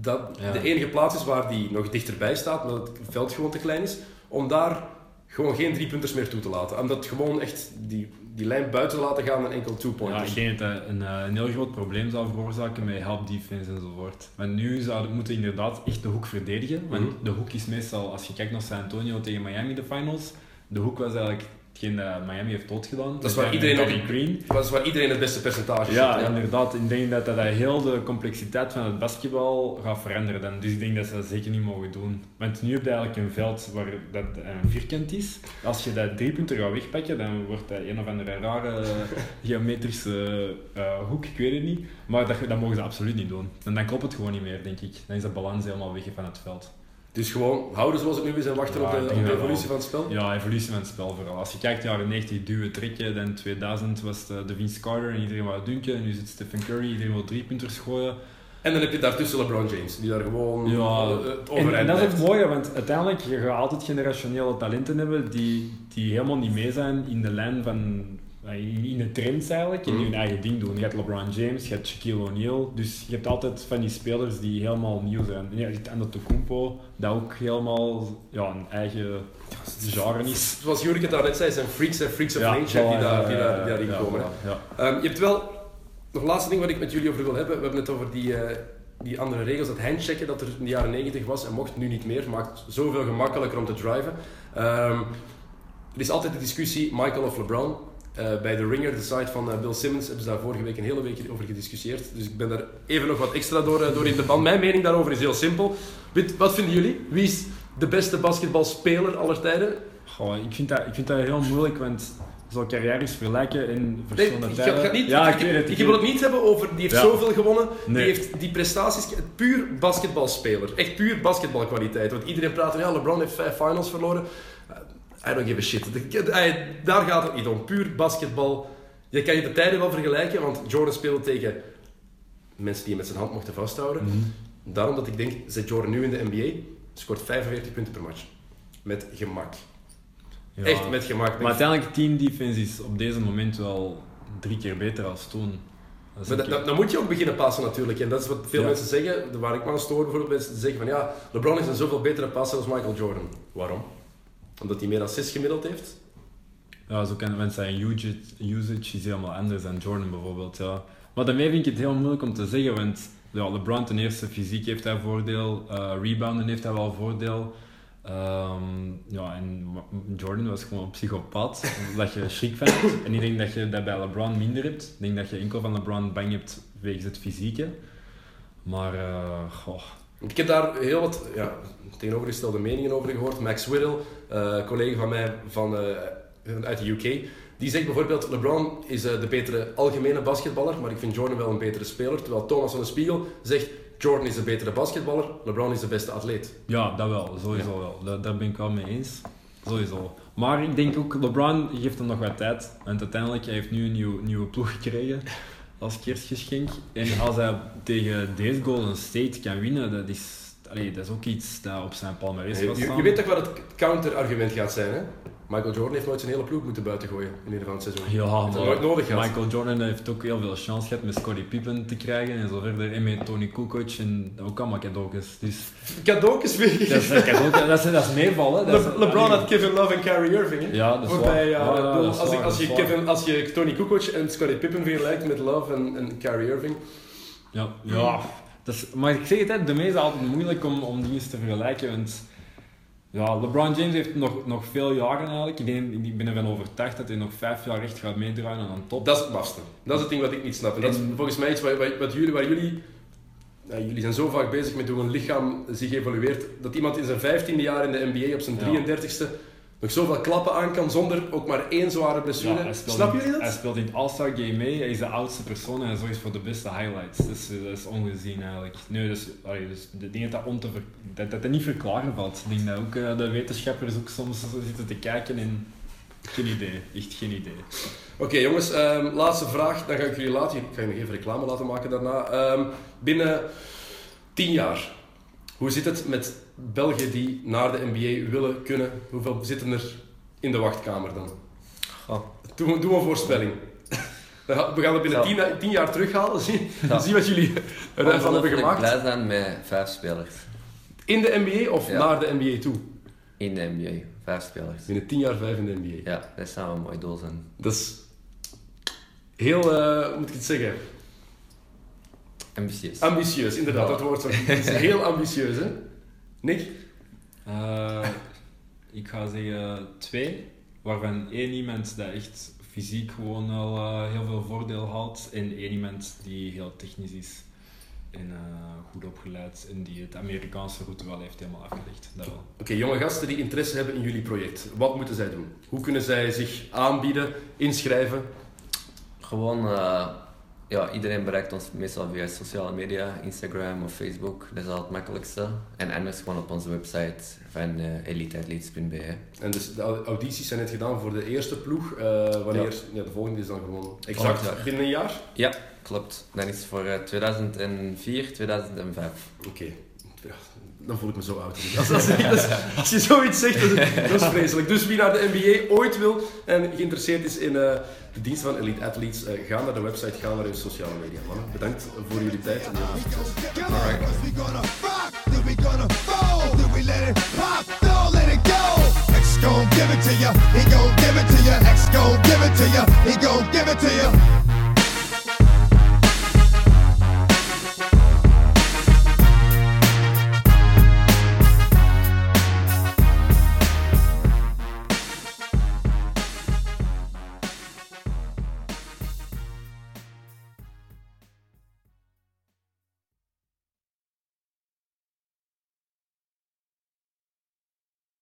dat Ja. de enige plaats is waar die nog dichterbij staat, omdat het veld gewoon te klein is, om daar gewoon geen driepunters meer toe te laten. Om dat gewoon echt die, die lijn buiten te laten gaan en enkel Ja, two-pointers. ik denk dat dat een, eh, een heel groot probleem zou veroorzaken met help defense enzovoort. Want nu zouden we moeten inderdaad echt de hoek verdedigen. Want Mhm. de hoek is meestal, als je kijkt naar San Antonio tegen Miami de finals, de hoek was eigenlijk hetgeen dat Miami heeft doodgedaan. Dat is waar iedereen ook- Green. Dat is waar iedereen het beste percentage Ja, zit, hè. inderdaad. Ik denk dat dat heel de complexiteit van het basketbal gaat veranderen. Dan. Dus ik denk dat ze dat zeker niet mogen doen. Want nu heb je eigenlijk een veld waar dat een vierkant is. Als je dat drie punten gaat wegpakken, dan wordt dat een of andere rare eh, <laughs> geometrische eh, hoek, ik weet het niet. Maar dat, dat mogen ze absoluut niet doen. En dan klopt het gewoon niet meer, denk ik. Dan is de balans helemaal weg van het veld. Dus gewoon houden zoals het nu is en wachten Ja, op de, op de wel. evolutie van het spel. Ja, evolutie van het spel vooral. Als je kijkt jaren 90, duwen, trekken, dan 2000 was het de Vince Carter en iedereen wou dunken. En nu zit Stephen Curry, iedereen wil drie punters gooien. En dan heb je daartussen LeBron James, die daar gewoon Ja, eh, het En, overeind en dat is het mooie, want uiteindelijk je gaat altijd generationele talenten hebben die, die helemaal niet mee zijn in de lijn van in in de trends eigenlijk en die Mhm. hun eigen ding doen. Je hebt LeBron James, je hebt Shaquille O'Neal, dus je hebt altijd van die spelers die helemaal nieuw zijn. En je hebt Antetokounmpo, dat ook helemaal ja, een eigen genre is. Zoals Jurk het daarnet zei, zijn freaks en freaks of Ja, nature die, daar, die, daar, die daarin ja, komen. Ehm, je hebt wel, nog een laatste ding wat ik met jullie over wil hebben. We hebben het over die, eh, die andere regels, dat handchecken dat er in de jaren 90 was en mocht nu niet meer. Maakt zoveel gemakkelijker om te driven. Ehm, er is altijd de discussie Michael of LeBron. Eh, bij The Ringer, de site van eh, Bill Simmons, hebben ze daar vorige week een hele week over gediscussieerd. Dus ik ben daar even nog wat extra door, eh, door in de band. Mijn mening daarover is heel simpel. Weet- Wat vinden jullie? Wie is de beste basketbalspeler aller tijden? Goh, ik, vind dat, ik vind dat heel moeilijk, want zo carrières vergelijken in Nee, verschillende ik, tijden. ga- ga niet, ja, ik, het. ik wil het niet hebben over die heeft Ja. zoveel gewonnen, Nee. die heeft die prestaties, puur basketbalspeler, echt puur basketbalkwaliteit. Want iedereen praat van ja, LeBron heeft vijf finals verloren. I don't give a shit. Daar gaat het niet om. Puur basketbal. Je kan je de tijden wel vergelijken, want Jordan speelde tegen mensen die hem met zijn hand mochten vasthouden. Mhm. Daarom dat ik denk, zet Jordan nu in de NBA, scoort 45 punten per match. Met gemak. Ja. Echt met gemak. Maar uiteindelijk, team defense is op deze moment wel drie keer beter als toen. Maar dan, dan moet je ook beginnen passen natuurlijk. En dat is wat veel Ja. mensen zeggen, waar ik me aan stoor bijvoorbeeld, mensen zeggen van ja, LeBron is een zoveel betere passer als Michael Jordan. Waarom? Omdat hij meer assists gemiddeld heeft? Ja, zo kan mensen zeggen, usage, usage is helemaal anders dan Jordan bijvoorbeeld. Ja. Maar daarmee vind ik het heel moeilijk om te zeggen, want ja, LeBron ten eerste, fysiek heeft hij voordeel, eh, rebounden heeft hij wel voordeel. Ehm, ja, en Jordan was gewoon een psychopaat, <laughs> dat je schrik van hebt. En ik denk dat je dat bij LeBron minder hebt. Ik denk dat je enkel van LeBron bang hebt wegens het fysieke. Maar, eh, goh, Ik heb daar heel wat ja, tegenovergestelde meningen over gehoord. Max Whittle, eh collega van mij van, eh, uit de UK, die zegt bijvoorbeeld LeBron is eh, de betere algemene basketballer, maar ik vind Jordan wel een betere speler. Terwijl Thomas van de Spiegel zegt Jordan is de betere basketballer, LeBron is de beste atleet. Ja, dat wel, sowieso wel. Daar, daar ben ik wel mee eens. Sowieso. Maar ik denk ook, LeBron geeft hem nog wat tijd. Want uiteindelijk, hij heeft nu een nieuw, nieuwe ploeg gekregen als kerstgeschenk. En als hij tegen deze Golden State kan winnen, dat is, allee, dat is ook iets dat op zijn palmarès gaat je, je weet toch wat het counterargument gaat zijn, hè? Michael Jordan heeft nooit zijn hele ploeg moeten buiten gooien in ieder van het seizoen. Ja, heeft dat nooit nodig maar gehad. Michael Jordan heeft ook heel veel chance gehad met Scottie Pippen te krijgen en zo verder. En met Tony Kukoc en ook allemaal cadeautjes. Dus Cadeautjes weer dat is, gegeven. cadeau- dat is, dat is meevallen. Le- LeBron had Kevin Love en Kyrie Irving, hè? Ja, dat is waar. Ja, als, je. Kevin, als je Tony Kukoc en Scottie Pippen vergelijkt met Love en, en Kyrie Irving, Ja, ja. Maar ik zeg het, hè, de meeste is altijd moeilijk om, om dingen te vergelijken. Want ja, LeBron James heeft nog, nog veel jaren eigenlijk. Ik, denk, ik ben ervan overtuigd dat hij nog vijf jaar echt gaat meedraaien aan een top. dat is het mafste. Dat is het ding wat ik niet snap. En dat is En- volgens mij iets wat, wat, wat jullie, waar jullie... jullie zijn zo vaak bezig met hoe een lichaam zich evolueert, dat iemand in zijn vijftiende jaar in de NBA op zijn Ja. 33ste nog zoveel klappen aan kan zonder ook maar één zware blessure. Ja, hij Snap jullie Hij dat? speelt in het All-Star Game mee. Hij is de oudste persoon en hij zorgt voor de beste highlights. Dus eh, dat is ongezien eigenlijk. Nee, dus, allee, dus dingen dat, om te ver- dat, dat dat niet verklaren valt. Ik denk dat ook eh, de wetenschappers ook soms zitten te kijken en... Geen idee. Echt geen idee. Oké jongens, ehm, laatste vraag. Dan ga ik jullie laten. Ik ga je nog even reclame laten maken daarna. Ehm, binnen tien jaar, hoe zit het met België die naar de NBA willen kunnen? Hoeveel zitten er in de wachtkamer dan? Goh. Doe, doe een voorspelling. We gaan het binnen tien, tien jaar terughalen. Zie, Ja. zie wat jullie ervan hebben gemaakt. blij zijn met vijf spelers In de NBA of Ja. naar de NBA toe? in de NBA. Vijf spelers. Binnen tien jaar vijf in de NBA. Ja, dat zou een mooi doel zijn. Dat is heel, eh, hoe moet ik het zeggen? Ambitieus. Ambitieus, inderdaad. Dat woord is <laughs> heel ambitieus, hè? Nick? Eh, ik ga zeggen twee, waarvan één iemand dat echt fysiek gewoon al eh, heel veel voordeel haalt en één iemand die heel technisch is en eh, goed opgeleid en die het Amerikaanse route wel heeft helemaal afgelegd. Oké, jonge gasten die interesse hebben in jullie project. Wat moeten zij doen? Hoe kunnen zij zich aanbieden, inschrijven? Gewoon, eh, ja, iedereen bereikt ons meestal via sociale media, Instagram of Facebook. Dat is al het makkelijkste. En anders gewoon op onze website van uh, eliteathletes.be. En dus de audities zijn net gedaan voor de eerste ploeg. Eh, wanneer, ja. de volgende is dan gewoon exact Volgend binnen een jaar? Ja, klopt. Dat is voor eh, 2004, 2005. Oké. Ja, dan voel ik me zo oud. Als, als, als, als je zoiets zegt, dat is, dat is vreselijk. Dus wie naar de NBA ooit wil en geïnteresseerd is in eh, de dienst van Elite Athletes, eh, ga naar de website, ga naar hun sociale media. Mannen, bedankt voor jullie tijd. X gon' give it to ya, he gon' give it to ya. X gon' give it to ya, he gon' give it to ya.